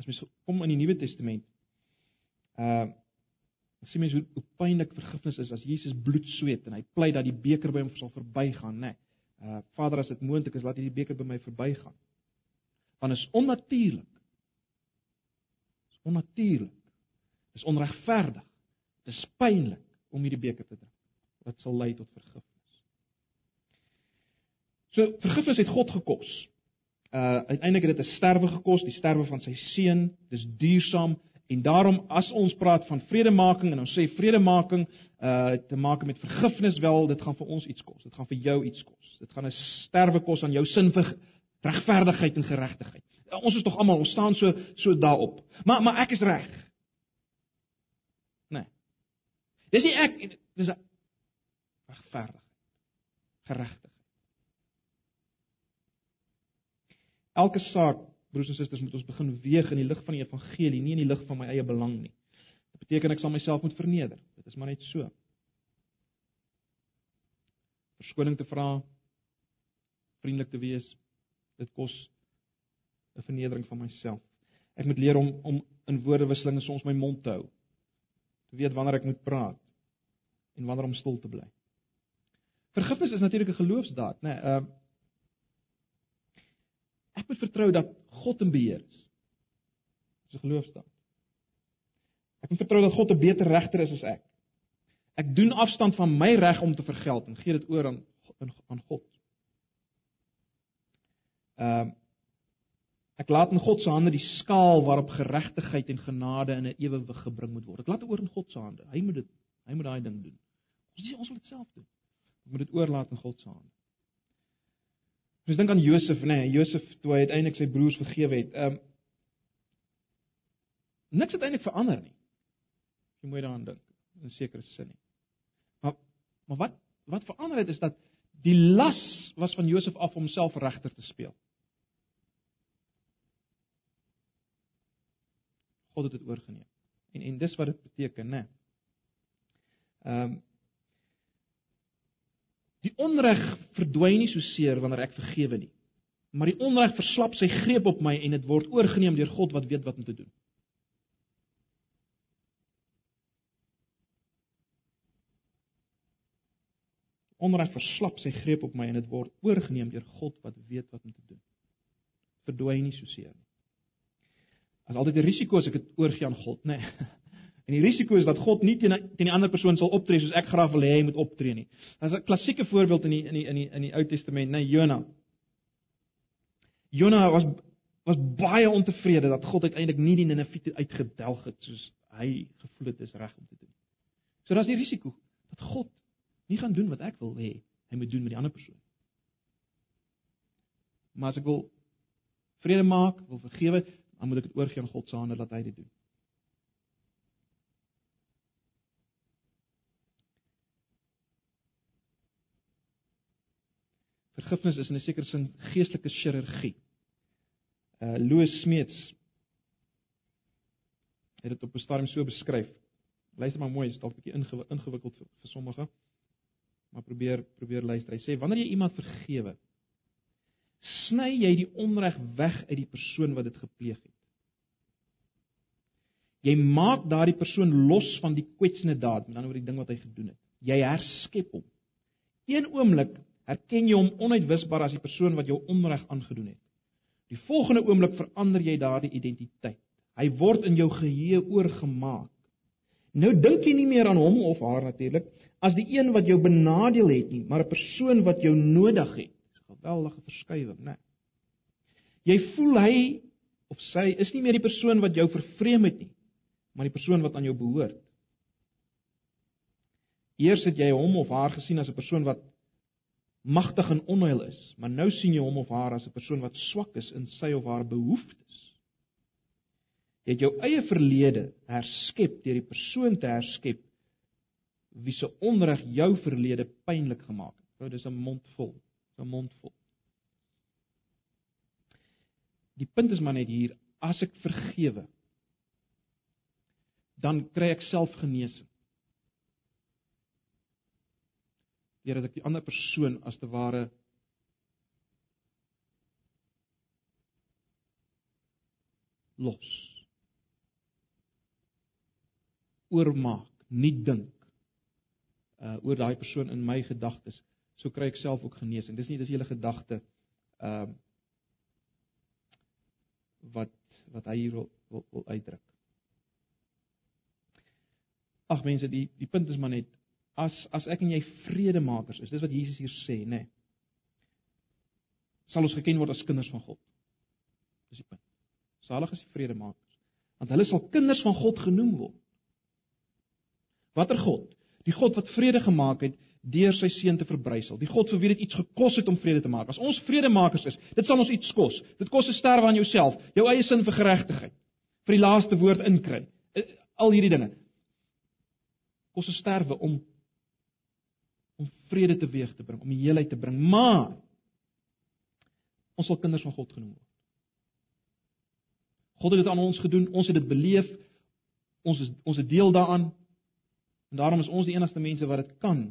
As mens kom in die Nuwe Testament, uh sien mens hoe, hoe pynlik vergifnis is as Jesus bloed sweet en hy pleit dat die beker by hom sal verbygaan, né? Nee. Uh Vader, as dit moontlik is, laat hierdie beker by my verbygaan. Want is onnatuurlik. Is onnatuurlik. Is onregverdig. Dit is pynlik om hierdie beker te drink. Wat sal lei tot vergifnis. So vergifnis het God gekos. Uh uiteindelik het dit 'n sterwe gekos, die sterwe van sy seun. Dis duursaam En daarom as ons praat van vredemaking en ons sê vredemaking uh te maak met vergifnis wel, dit gaan vir ons iets kos. Dit gaan vir jou iets kos. Dit gaan 'n sterwe kos aan jou sin vir regverdigheid en geregtigheid. Uh, ons is tog almal, ons staan so so daarop. Maar maar ek is reg. Nee. Dis nie ek dis regverdigheid. Geregtigheid. Elke saak broers en susters, moet ons begin weeg in die lig van die evangelie, nie in die lig van my eie belang nie. Dit beteken ek sal myself moet verneder. Dit is maar net so. Verskoning te vra, vriendelik te wees, dit kos 'n vernedering van myself. Ek moet leer om om in woordewisselinge soms my mond te hou. Te weet wanneer ek moet praat en wanneer om stil te bly. Vergifnis is natuurlik 'n geloofsdaad, né? Nee, uh moet vertrou dat God in beheer is. Dis 'n geloofstaat. Ek moet vertrou dat God 'n beter regter is as ek. Ek doen afstand van my reg om te vergeld en gee dit oor aan aan God. Ehm uh, ek laat in God se hande die skaal waarop geregtigheid en genade in 'n ewewig gebring moet word. Ek laat dit oor in God se hande. Hy moet dit hy moet daai ding doen. Ons sê ons wil dit self doen. Ek moet dit oorlaat in God se hande. Ons dink aan Josef, nê, nee, Josef toe hy uiteindelik sy broers vergewe het. Ehm um, niks het eintlik verander nie. Jy moet daaraan dink in 'n sekere sin nie. Maar maar wat wat verander het is dat die las was van Josef af om homself regter te speel. God het dit oorgeneem. En en dis wat dit beteken, né? Ehm um, Die onreg verdwyn nie so seer wanneer ek vergewe nie. Maar die onreg verslap sy greep op my en dit word oorgeneem deur God wat weet wat om te doen. Onreg verslap sy greep op my en dit word oorgeneem deur God wat weet wat om te doen. Verdwyn nie so seer nie. As altyd 'n risiko as ek dit oorgie aan God, nê. Nee. En die risiko is dat God nie teen teen die ander persoon sal optree soos ek graag wil hê hy moet optree nie. Is 'n klassieke voorbeeld in die in die in die in die Ou Testament, nee Jona. Jona was was baie ontevrede dat God uiteindelik nie die Niniviete uitgedelg het soos hy gevoel het is reg om te doen. So daar's die risiko dat God nie gaan doen wat ek wil hê hy moet doen met die ander persoon. Maar as ek wil vrede maak, wil vergewe, dan moet ek dit oorgee aan God se hande dat hy dit doen. Vergifnis is in 'n sekere sin geestelike chirurgie. Uh Louis Smeets het dit op 'n stadium so beskryf. Luister maar mooi, dit is dalk 'n bietjie ingewikkeld vir, vir sommige. Maar probeer probeer luister. Hy sê wanneer jy iemand vergewe, sny jy die onreg weg uit die persoon wat dit gepleeg het. Jy maak daardie persoon los van die kwetsende daad, met ander woorde die ding wat hy gedoen het. Jy herskep hom. Een oomblik erken jy hom onuitwisbaar as die persoon wat jou onreg aangedoen het. Die volgende oomblik verander jy daardie identiteit. Hy word in jou geheue oorgemaak. Nou dink jy nie meer aan hom of haar natuurlik as die een wat jou benadeel het nie, maar 'n persoon wat jou nodig het. Dis 'n geweldige verskywing, né? Jy voel hy of sy is nie meer die persoon wat jou vervreem het nie, maar die persoon wat aan jou behoort. Eers het jy hom of haar gesien as 'n persoon wat magtig en onheil is, maar nou sien jy hom of haar as 'n persoon wat swak is in sy of haar behoeftes. Jy het jou eie verlede herskep deur die persoon te herskep wie se onreg jou verlede pynlik gemaak het. Nou dis 'n mond vol, 'n mond vol. Die punt is maar net hier, as ek vergewe, dan kry ek self genesing. Deurdat ek die ander persoon as te ware los. Oormaak, nie dink uh oor daai persoon in my gedagtes, so kry ek self ook genesing. Dis nie dis hele gedagte ehm uh, wat wat hy hier wil wil, wil uitdruk. Ag mense, die die punt is maar net as as ek en jy vredemakers is, dis wat Jesus hier sê, nê. Nee, sal ons geken word as kinders van God. Dis die punt. Salig is die vredemakers, want hulle sal kinders van God genoem word. Watter God? Die God wat vrede gemaak het deur sy seun te verbrysel. Die God vir wie dit iets gekos het om vrede te maak. As ons vredemakers is, dit sal ons iets kos. Dit kos 'n sterwe aan jouself, jou eie sin vir geregtigheid, vir die laaste woord inkry. Eh, al hierdie dinge kos 'n sterwe om om vrede teweeg te bring, om heelheid te bring, maar ons sal kinders van God genoem word. God het dit aan ons gedoen, ons het dit beleef. Ons is ons het deel daaraan. En daarom is ons die enigste mense wat dit kan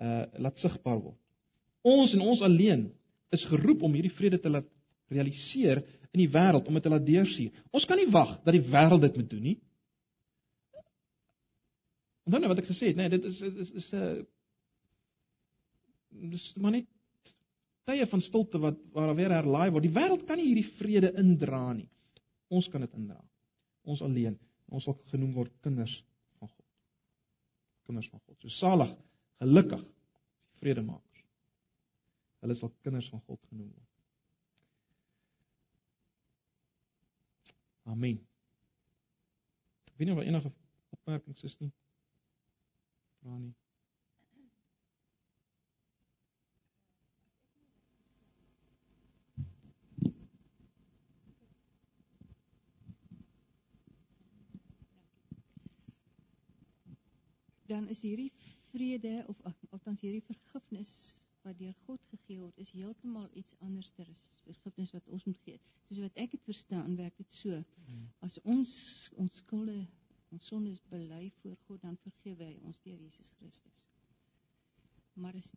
uh laat sigbaar word. Ons en ons alleen is geroep om hierdie vrede te laat realiseer in die wêreld om dit te laat deursien. Ons kan nie wag dat die wêreld dit moet doen nie. Onthou nou wat ek gesê het, nê, nee, dit is is is 'n dis maar net tye van stilte wat waar weer herlaai word. Die wêreld kan nie hierdie vrede indra nie. Ons kan dit indra. Ons alleen. Ons sal genoem word kinders van God. Kinders van God. So salig, gelukkig, vredemakers. Hulle sal kinders van God genoem word. Amen. Wie nou enige opmerkings is nie? vra nie. Dan is hierdie vrede of althans hierdie vergifnis wat deur God gegee word is heeltemal iets anders as vergifnis wat ons moet gee. Soos wat ek dit verstaan, werk dit so. Hmm. As ons ons skulde ons sondes bely voor God, dan vergewe hy ons deur Jesus Christus. Maar as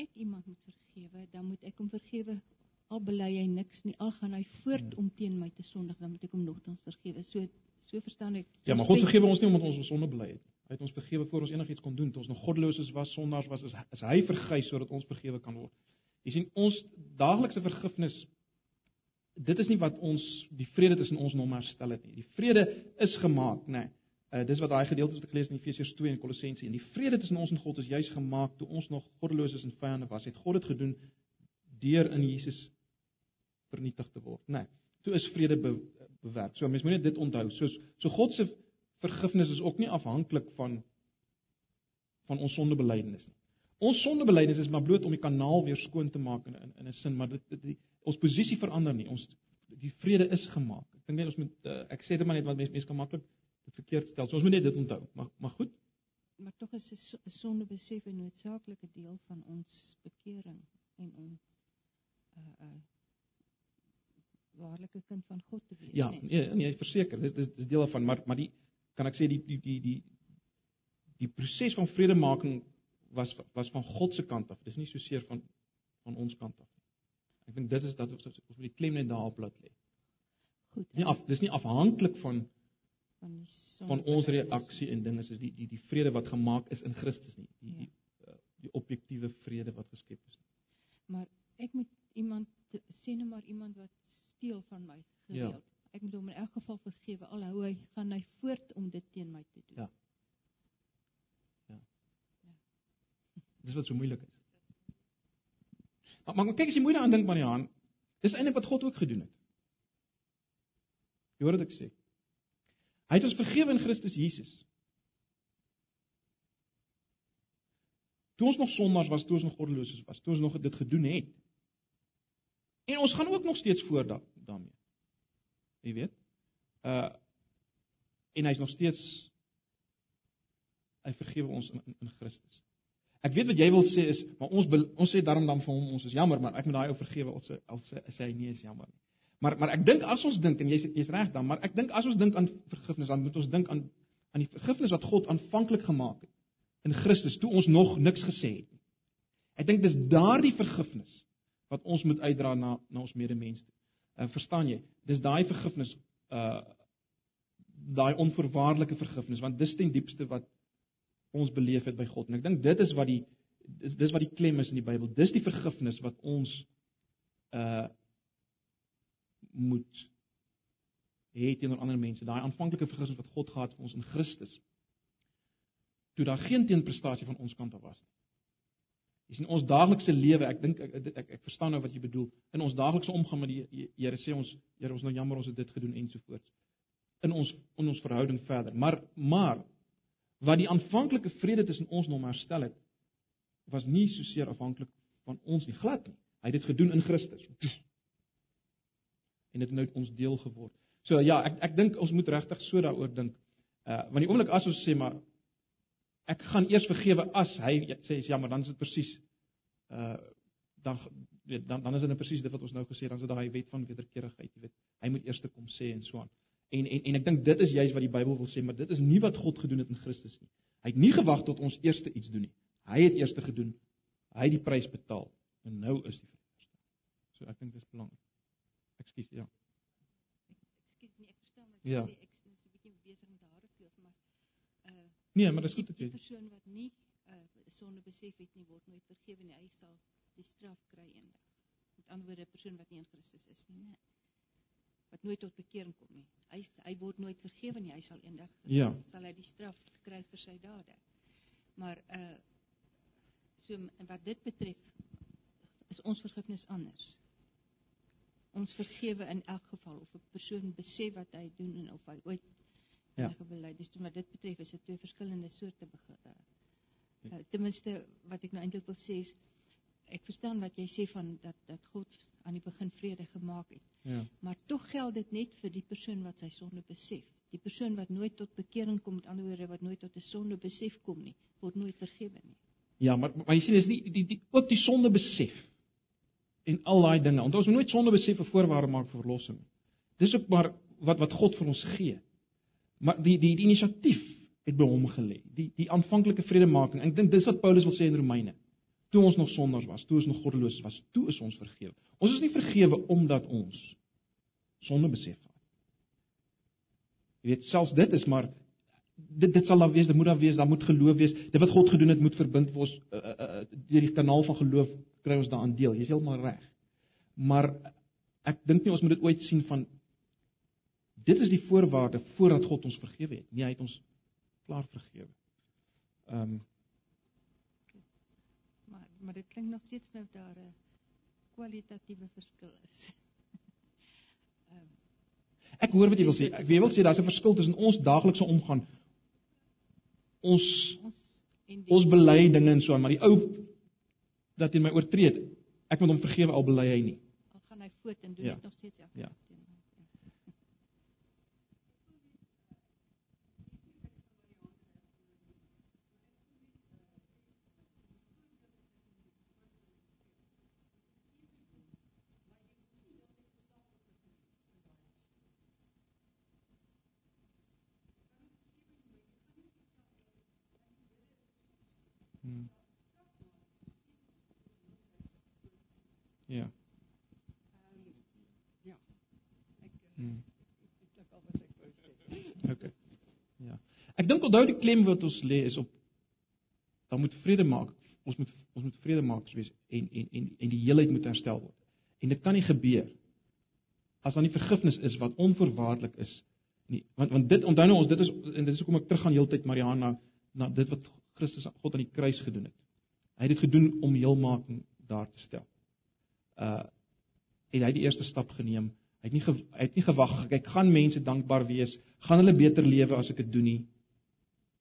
ek iemand moet vergewe, dan moet ek hom vergewe al bely hy niks nie, al gaan hy voort om teen my te sondig, dan moet ek hom nogtans vergewe. So so verstaan ek. Ja, maar God vergewe ons nie omdat ons ons sonde bely het. Hy het ons vergewe voor ons enigiets kon doen. Toe ons nog goddeloses was, sondaars was, is, is hy vergys sodat ons vergewe kan word. Jy sien ons daaglikse vergifnis dit is nie wat ons die vrede tussen ons hom herstel het nie. Die vrede is gemaak, nê. Nee. Uh, dis wat daai gedeelte wat ek gelees in Efesiërs 2 en Kolossense en die vrede tussen ons en God is juis gemaak toe ons nog goddeloses en vyande was. Het God dit gedoen deur in Jesus vernietig te word, né? Nee, toe is vrede be, bewerk. So mense moet net dit onthou. So so God se vergifnis is ook nie afhanklik van van ons sondebelydenis nie. Ons sondebelydenis is maar bloot om die kanaal weer skoon te maak in in, in 'n sin, maar dit, dit die, ons posisie verander nie. Ons die vrede is gemaak. Ek dink net ons moet uh, ek sê dit maar net wat mense mense kan maklik dit verkeerd stel. So ons moet net dit onthou. Maar maar goed. Maar tog is 'n sonde besef 'n noodsaaklike deel van ons bekering en om uh, 'n uh, waarlike kind van God te wees. Ja, nee, nee, verseker, dit is dis deel van, maar maar die kan ek sê die die die die die proses van vredemaking was was van God se kant af. Dis nie so seer van van ons kant af nie. Ek dink dit is dat ons ons moet die klem net daarop laat lê. Goed. Nie af dis nie afhanklik van van, die van sonde ons reaksie en dinge soos die die die vrede wat gemaak is in Christus nie. Die Ja. die, uh, die objektiewe vrede wat geskep is. Maar ek moet iemand sê nou maar iemand wat steel van my Ja. Ek moet hom in elk geval vergewe al hou hy gaan hy voort om dit teen my te doen. Ja. Dis wat so moeilik is. Maar, maar kyk as jy moeite daaraan dink Mariaan, dis eintlik wat God ook gedoen het. Jy hoor wat ek sê. Hy het ons vergewe in Christus Jesus. Toe ons nog sondaars was, toe ons nog goddeloses was, toe ons nog dit gedoen het. En ons gaan ook nog steeds voort da daarmee. Jy weet? Uh en hy's nog steeds hy vergewe ons in, in, in Christus. Ek weet wat jy wil sê is, maar ons ons sê daarom dan vir hom ons is jammer, maar ek moet daai ou vergewe al sê al sê hy nee is jammer nie. Maar maar ek dink as ons dink en jy's jy's reg dan, maar ek dink as ons dink aan vergifnis, dan moet ons dink aan aan die vergifnis wat God aanvanklik gemaak het in Christus toe ons nog niks gesê het nie. Ek dink dis daardie vergifnis wat ons moet uitdra na na ons medemens toe. Uh, verstaan jy? Dis daai vergifnis uh daai onvoorwaardelike vergifnis want dis ten diepste wat ons beleef het by God. En ek dink dit is wat die dis, dis wat die klem is in die Bybel. Dis die vergifnis wat ons uh moet hê teenoor ander mense. Daai aanvanklike vergifnis wat God gehad vir ons in Christus. Toe daar geen teenprestasie van ons kant af was nie. Dis in ons daaglikse lewe, ek dink ek, ek ek ek verstaan nou wat jy bedoel. In ons daaglikse omgang met die Here sê ons, Here, ons nou jammer ons het dit gedoen ensovoorts. In ons in ons verhouding verder. Maar maar wat die aanvanklike vrede tussen ons nou herstel het, was nie so seer afhanklik van ons nie, glad nie. Hy het dit gedoen in Christus. En dit het nou ons deel geword. So ja, ek ek dink ons moet regtig so daaroor dink. Uh want die oomblik as ons sê maar ek gaan eers vergewe as hy sê is jammer, dan is dit presies uh dan weet dan dan is dit nou presies dit wat ons nou gesê het, dan is dit daai wet van wederkerigheid, jy weet. Hy moet eers te kom sê en so aan. En en en ek dink dit is juist wat die Bybel wil sê, maar dit is nie wat God gedoen het in Christus nie. Hy het nie gewag tot ons eers iets doen nie. Hy het eers gedoen. Hy het die prys betaal en nou is die vrede. So ek dink dis belangrik. Ekskuus, ja. Ekskuus nie, ek verstaan wat jy Ja. sê. Ek is so 'n bietjie besig met hare kloof, maar uh Nee, maar dis goed dat jy persoon wat nie uh sonde besef het nie word nooit vergewe nie. Hy sal die straf kry eendag. Met ander woorde, 'n persoon wat nie in Christus is nie, né? Wat nooit tot bekering kom nie. Hy hy word nooit vergewe nie. Hy sal eendag Ja. sal hy die straf kry vir sy dade. Maar uh so en wat dit betref is ons vergifnis anders. Ons vergewe in elk geval of 'n persoon besef wat hy doen en of hy ooit Belydenis doen, maar dit betref is dit twee verskillende soorte. Uh, uh, ten minste wat ek nou eintlik wil sê is ek verstaan wat jy sê van dat dat God aan die begin vrede gemaak het. Ja. Maar tog geld dit net vir die persoon wat sy sonde besef. Die persoon wat nooit tot bekering kom, met ander woorde wat nooit tot 'n sonde besef kom nie, word nooit vergewe nie. Ja, maar maar jy sien is nie die, die ook die sonde besef en al daai dinge. Want ons moet nooit sonde besef 'n voorwaarde maak vir verlossing. Dis ook maar wat wat God vir ons gee. Maar die die die inisiatief het by hom gelê. Die die aanvanklike vredemaking. Ek dink dis wat Paulus wil sê in Romeine. Toe ons nog sondaars was, toe ons nog goddeloos was, toe is ons vergewe. Ons is nie vergewe omdat ons sonde besef het. Jy weet, selfs dit is maar dit dit sal daar wees, dit moet daar wees, daar moet geloof wees. Dit wat God gedoen het moet verbind word uh, uh, uh, deur die kanaal van geloof kry ons daaraan deel. Jy's heeltemal reg. Maar ek dink nie ons moet dit ooit sien van dit is die voorwaarde voordat God ons vergewe het. Nee, hy het ons klaar vergewe. Ehm um, Maar maar dit klink nog steeds nou daar 'n kwalitatiewe verskil is. Ehm ek hoor wat jy wil sê. Ek wil sê daar's 'n verskil tussen ons daaglikse omgang ons ons ons bely dinge en so aan, maar die ou dat hy my oortree het, ek moet hom vergewe al bely hy nie. al gaan hy voort en doen Ja. dit nog steeds Ja. Ja. Mm. Ja. Um, ja. Ek mm. ek dink al wat ek wou sê. Okay. Ja. Ek dink onthou die klem wat ons lê is op dan moet vrede maak. Ons moet ons moet vrede maak wees en en en en die heelheid moet herstel word. En dit kan nie gebeur as daar nie vergifnis is wat onvoorwaardelik is nie. Want want dit onthou nou ons dit is en dit is hoekom ek teruggaan heeltyd Mariana na dit wat Christus God aan die kruis gedoen het. Hy het dit gedoen om heelmaking daar te stel. Uh en hy het die eerste stap geneem. Hy het nie ge, hy het nie gewag kyk gaan mense dankbaar wees, gaan hulle beter lewe as ek dit doen nie.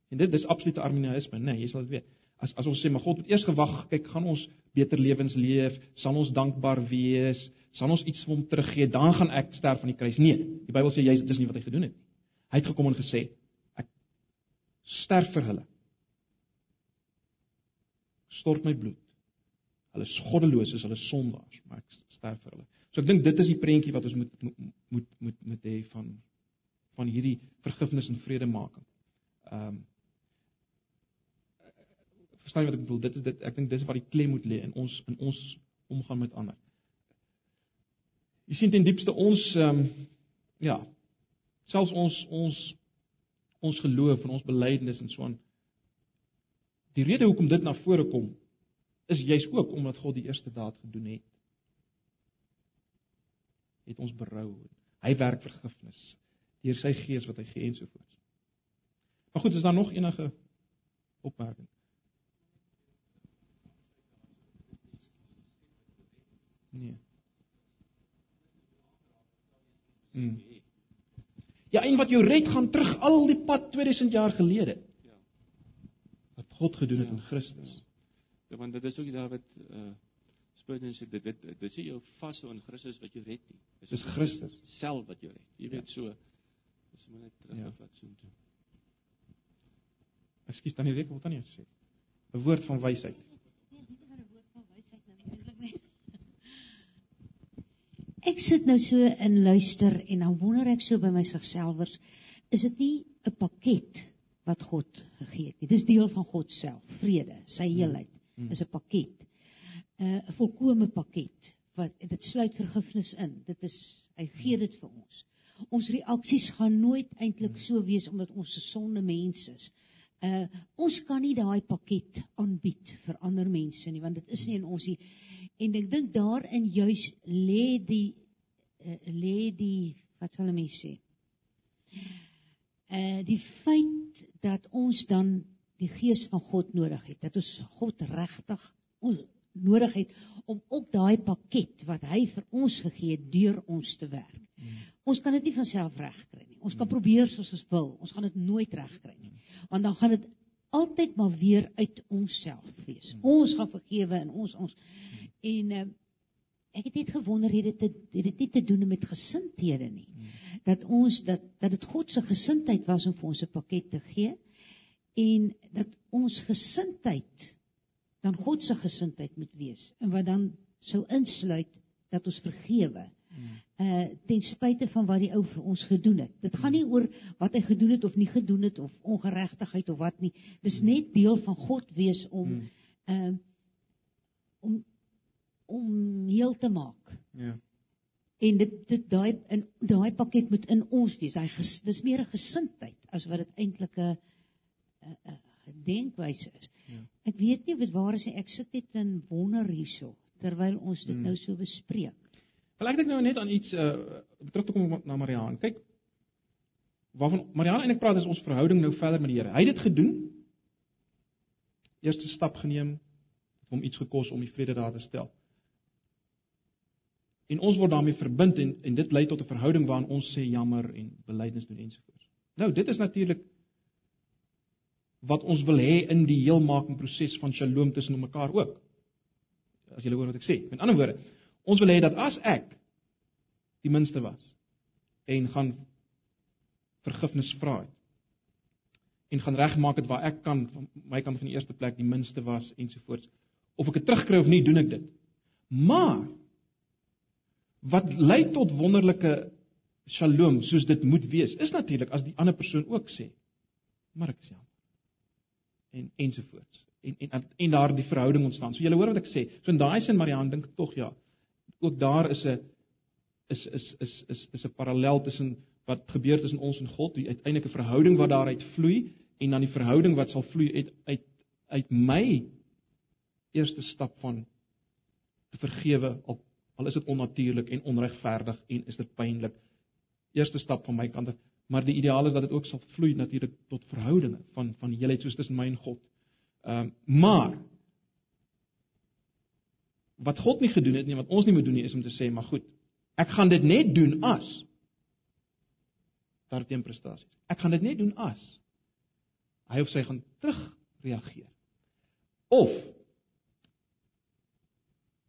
En dit dis absolute arminianisme, nee, jy sal dit weet. As as ons sê maar God het eers gewag, kyk gaan ons beter lewens leef, sal ons dankbaar wees, sal ons iets vir hom teruggee, dan gaan ek sterf aan die kruis. Nee, die Bybel sê jy dis nie wat hy gedoen het nie. Hy het gekom en gesê ek sterf vir hulle. Stort my bloed. Hulle is goddeloos, is hulle sondaars, maar ek sterf vir hulle. So ek dink dit is die prentjie wat ons moet moet moet moet hê van van hierdie vergifnis en vredemaking. Ehm um, verstaan jy wat ek bedoel? Dit is dit ek dink dis waar die klem moet lê in ons in ons omgang met ander. Jy sien ten diepste ons ehm um, ja, selfs ons ons ons geloof en ons belydenis en so aan die rede hoekom dit na vore kom is juis ook omdat God die eerste daad gedoen het. Het ons berou. Hy werk vergifnis deur sy gees wat hy gee en so voort. Maar goed, is daar nog enige opmerking? Nee. Mm. Ja, en wat jou red gaan terug al die pad 2000 jaar gelede. Ja. God gedoen het Ja, in Christus. Ja, want dit is ook daar wat uh Spurgeon sê dit dit dit sê jou vashou in Christus wat jou red nie. Dis Christus. self wat jou red. Jy Ja. weet so. Dis maar net terug Ja. ja. wat so toe. Ekskuus tannie Rek, wat tannie sê? 'n Woord van wysheid. Nee, nie 'n woord van wysheid nou eintlik nie. Ek sit nou so in luister en dan wonder ek so by myselfers, is dit nie 'n pakket wat God gegee het nie. Dis deel van God self, vrede, sy heelheid Mm. is 'n pakket. 'n 'n volkomme pakket wat dit sluit vergifnis in. Dit is hy gee dit vir ons. Ons reaksies gaan nooit eintlik so wees omdat ons 'n sonde mens is. Uh ons kan nie daai pakket aanbied vir ander mense nie want dit is nie in ons nie. En ek dink daarin juis lê die uh, lê die wat sal 'n mens sê? Uh die feit dat ons dan die gees van God nodig het. Dat ons God regtig nodig het om ook daai pakket wat hy vir ons gegee het deur ons te werk. Ons kan dit nie van self regkry nie. Ons kan probeer soos ons wil. Ons gaan dit nooit regkry nie. Want dan gaan dit altyd maar weer uit onsself wees. Ons gaan vergewe en ons ons en uh, ek het net gewonder het dit het dit nie te doen met gesindhede nie. Dat ons dat dat dit God se gesindheid was om vir ons 'n pakket te gee en dat ons gesindheid dan God se gesindheid moet wees en wat dan sou insluit dat ons vergewe uh ten spyte van wat die ou vir ons gedoen het. Dit gaan nie oor wat hy gedoen het of nie gedoen het of ongeregtigheid of wat nie. Dis net deel van God wees om Mm. uh om om heel te maak. Ja. En dit dit daai in daai pakket moet in ons wees. Hy ges, dis meer 'n gesindheid as wat dit eintlik 'n 'n denkwyse is. Ja. Ek weet nie dit waar is nie. Ek sit net in wonder hierso terwyl ons dit Mm. nou so bespreek. Wel ek dink nou net aan iets uh terug te kom na Mariaan. Kyk waarvan Mariaan eintlik praat is ons verhouding nou verder met die Here. Hy het dit gedoen. Eerste stap geneem hom iets gekos om die vrede daar te stel. En ons word daarmee verbind en en dit lei tot 'n verhouding waarin ons sê jammer en belydenis doen ensovoorts. Nou, dit is natuurlik wat ons wil hê in die heelmaking proses van Shalom tussen mekaar ook. As jy hoor wat ek sê. Met ander woorde, ons wil hê dat as ek die minste was en gaan vergifnis vra het en gaan regmaak dit waar ek kan van my kant van die eerste plek die minste was ensovoorts of ek dit terugkry of nie doen ek dit maar wat lei tot wonderlike shalom soos dit moet wees is natuurlik as die ander persoon ook sê maar ek is jammer. En ensovoorts. En en en daar die verhouding ontstaan. So jy hoor wat ek sê. So in daai sin Marianne dink tog ja ook daar is 'n is is is is is 'n parallel tussen wat gebeur tussen ons en God, die uiteindelike verhouding wat daaruit vloei en dan die verhouding wat sal vloei uit uit uit my eerste stap van te vergewe al al is dit onnatuurlik en onregverdig en is dit pynlik. Eerste stap van my kant af, maar die ideaal is dat dit ook sal vloei natuurlik tot verhoudinge van van heelheid soos tussen my en God. Ehm um, maar wat God nie gedoen het nie, wat ons nie moet doen nie, is om te sê, maar goed, ek gaan dit net doen as daarteen prestasies. Ek gaan dit net doen as hy of sy gaan terugreageer. Of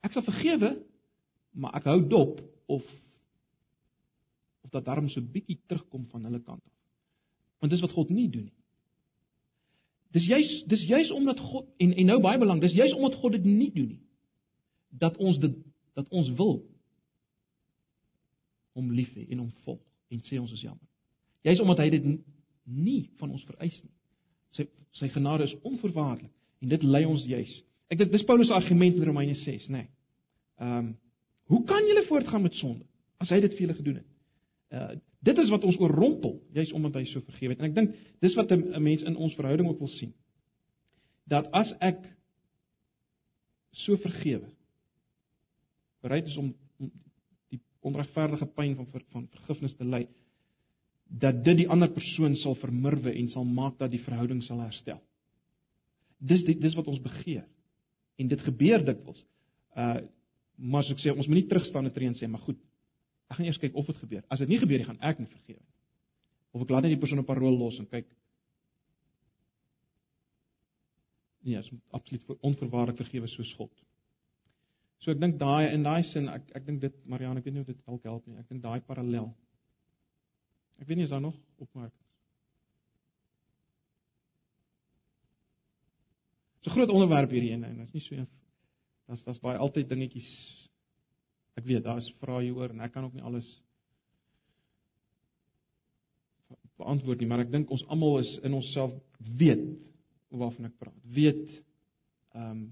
ek sal vergewe, maar ek hou dop of of dat darm so bietjie terugkom van hulle kant af. Want dis wat God nie doen nie. Dis juis dis juis omdat God en en nou baie belangrik, dis juis omdat God dit nie doen nie dat ons dit dat ons wil hom lief hê en hom volg en sê ons is jammer. Juis omdat hy dit nie van ons vereis nie. Sy sy genade is onvoorwaardelik en dit lei ons juis. Ek dit dis Paulus se argument in Romeine 6, nê. Nee. Ehm um, hoe kan julle voortgaan met sonde as hy dit vir julle gedoen het? Uh dit is wat ons oorrompel, juis omdat hy so vergewe het. En ek dink dis wat 'n mens in ons verhouding ook wil sien. Dat as ek so vergewe bereid is om, om die onregverdige pyn van van vergifnis te ly, dat dit die ander persoon sal vermurwe en sal maak dat die verhouding sal herstel. Dis die, dis wat ons begeer. En dit gebeur dikwels. Uh maar as ek sê ons moenie terugstaan en tree en sê maar goed. Ek gaan eers kyk of dit gebeur. As dit nie gebeur nie, gaan ek nie vergewe nie. Of ek laat net die persoon 'n paar rol los en kyk. Nee, as absoluut onverwaarlik vergewe soos God. So ek dink daai in daai sin ek ek dink dit Marianne, ek weet nie of dit dalk help nie. Ek dink daai parallel. Ek weet nie is daar nog opmerkings. 'n groot onderwerp hierdie een en dit is nie so een daar's daar's baie altyd dingetjies. Ek weet daar is vrae hieroor en ek kan ook nie alles beantwoord nie maar ek dink ons almal is in onsself weet waarvan ek praat. Weet ehm um,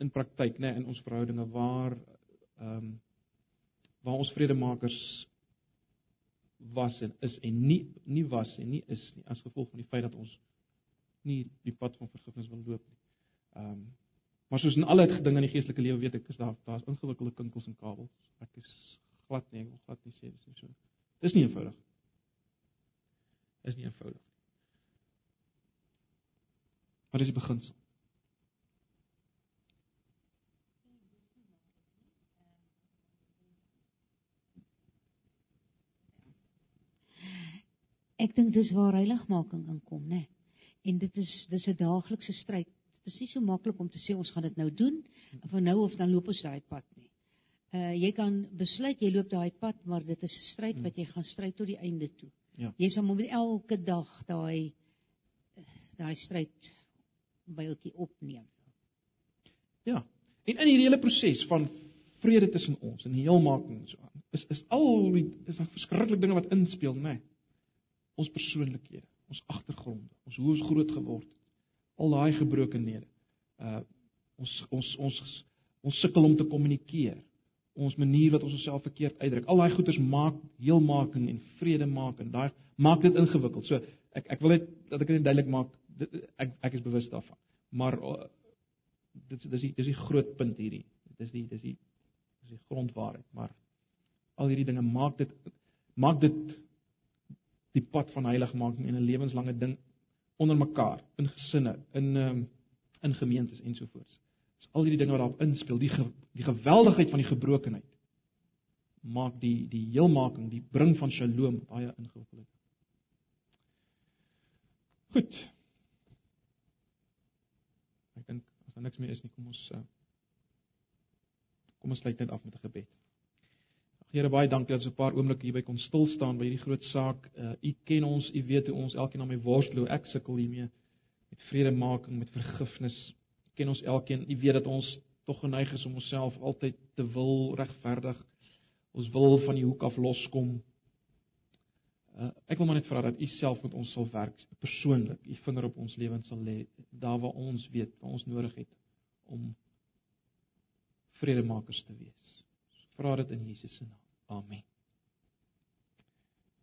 in praktyk nê nee, in ons verhoudinge waar ehm um, waar ons vredemakers was en is en nie nie was en nie is nie as gevolg van die feit dat ons nie die pad van vergifnis wil loop nie. Ehm um, maar soos in alle dinge in die geestelike lewe weet ek is daar daar's ingewikkelde kinkels en kabels. Ek is glad nie, ek wil glad nie sê dis nie so. Dis nie eenvoudig. Is nie eenvoudig. Maar dis die beginsel. Ek dink dis waar heiligmaking inkom, né? En dit is dis 'n daaglikse stryd. Dit is nie so maklik om te sê ons gaan dit nou doen van nou of dan loop ons daai pad nie. Uh jy kan besluit jy loop daai pad, maar dit is 'n stryd Hmm. wat jy gaan stry tot die einde toe. Ja. Jy sal moet elke dag daai daai stryd byeltjie opneem. Ja. En in hierdie hele proses van vrede tussen ons en heelmaking en so aan, is is al die is daar verskriklike dinge wat inspel, né? Nee. Ons persoonlikhede, ons agtergronde, ons hoe ons groot geword het, al daai gebrokenhede. Uh ons ons ons ons sukkel om te kommunikeer. Ons manier wat ons onsself verkeerd uitdruk. Al daai goeters maak heelmaking en vrede maak en daai maak dit ingewikkeld. So ek ek wil net dat ek dit duidelik maak. Dit, ek ek is bewus daarvan. Maar uh, dit dis die dis die groot punt hierdie. Dis die dis die dis die grondwaarheid, maar al hierdie dinge maak dit maak dit die pad van heiligmaking en 'n lewenslange ding onder mekaar in gesinne, in um, in gemeentes ensovoorts. Dis al hierdie dinge wat daarop inspel, die ge, die geweldigheid van die gebrokenheid maak die die heelmaking, die bring van Shalom baie ingewikkeld. Goed. Ek dink as daar niks meer is nie, kom ons uh, kom ons sluit net af met 'n gebed. Here baie dankie dat ons 'n paar oomblikke hierby kon stil staan by hierdie groot saak. Uh, u ken ons, u weet hoe ons elkeen aan my worstel, ek sukkel hiermee met vredemaking, met vergifnis. U ken ons elkeen. U weet dat ons tog geneig is om onsself altyd te wil regverdig. Ons wil van die hoek af loskom. Uh, ek wil maar net vra dat u self met ons sal werk persoonlik. U vinger op ons lewens sal lê daar waar ons weet, waar ons nodig het om vredemakers te wees. Vra dit in Jesus se naam. Amen.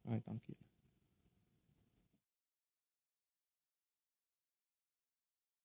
Baie dankie.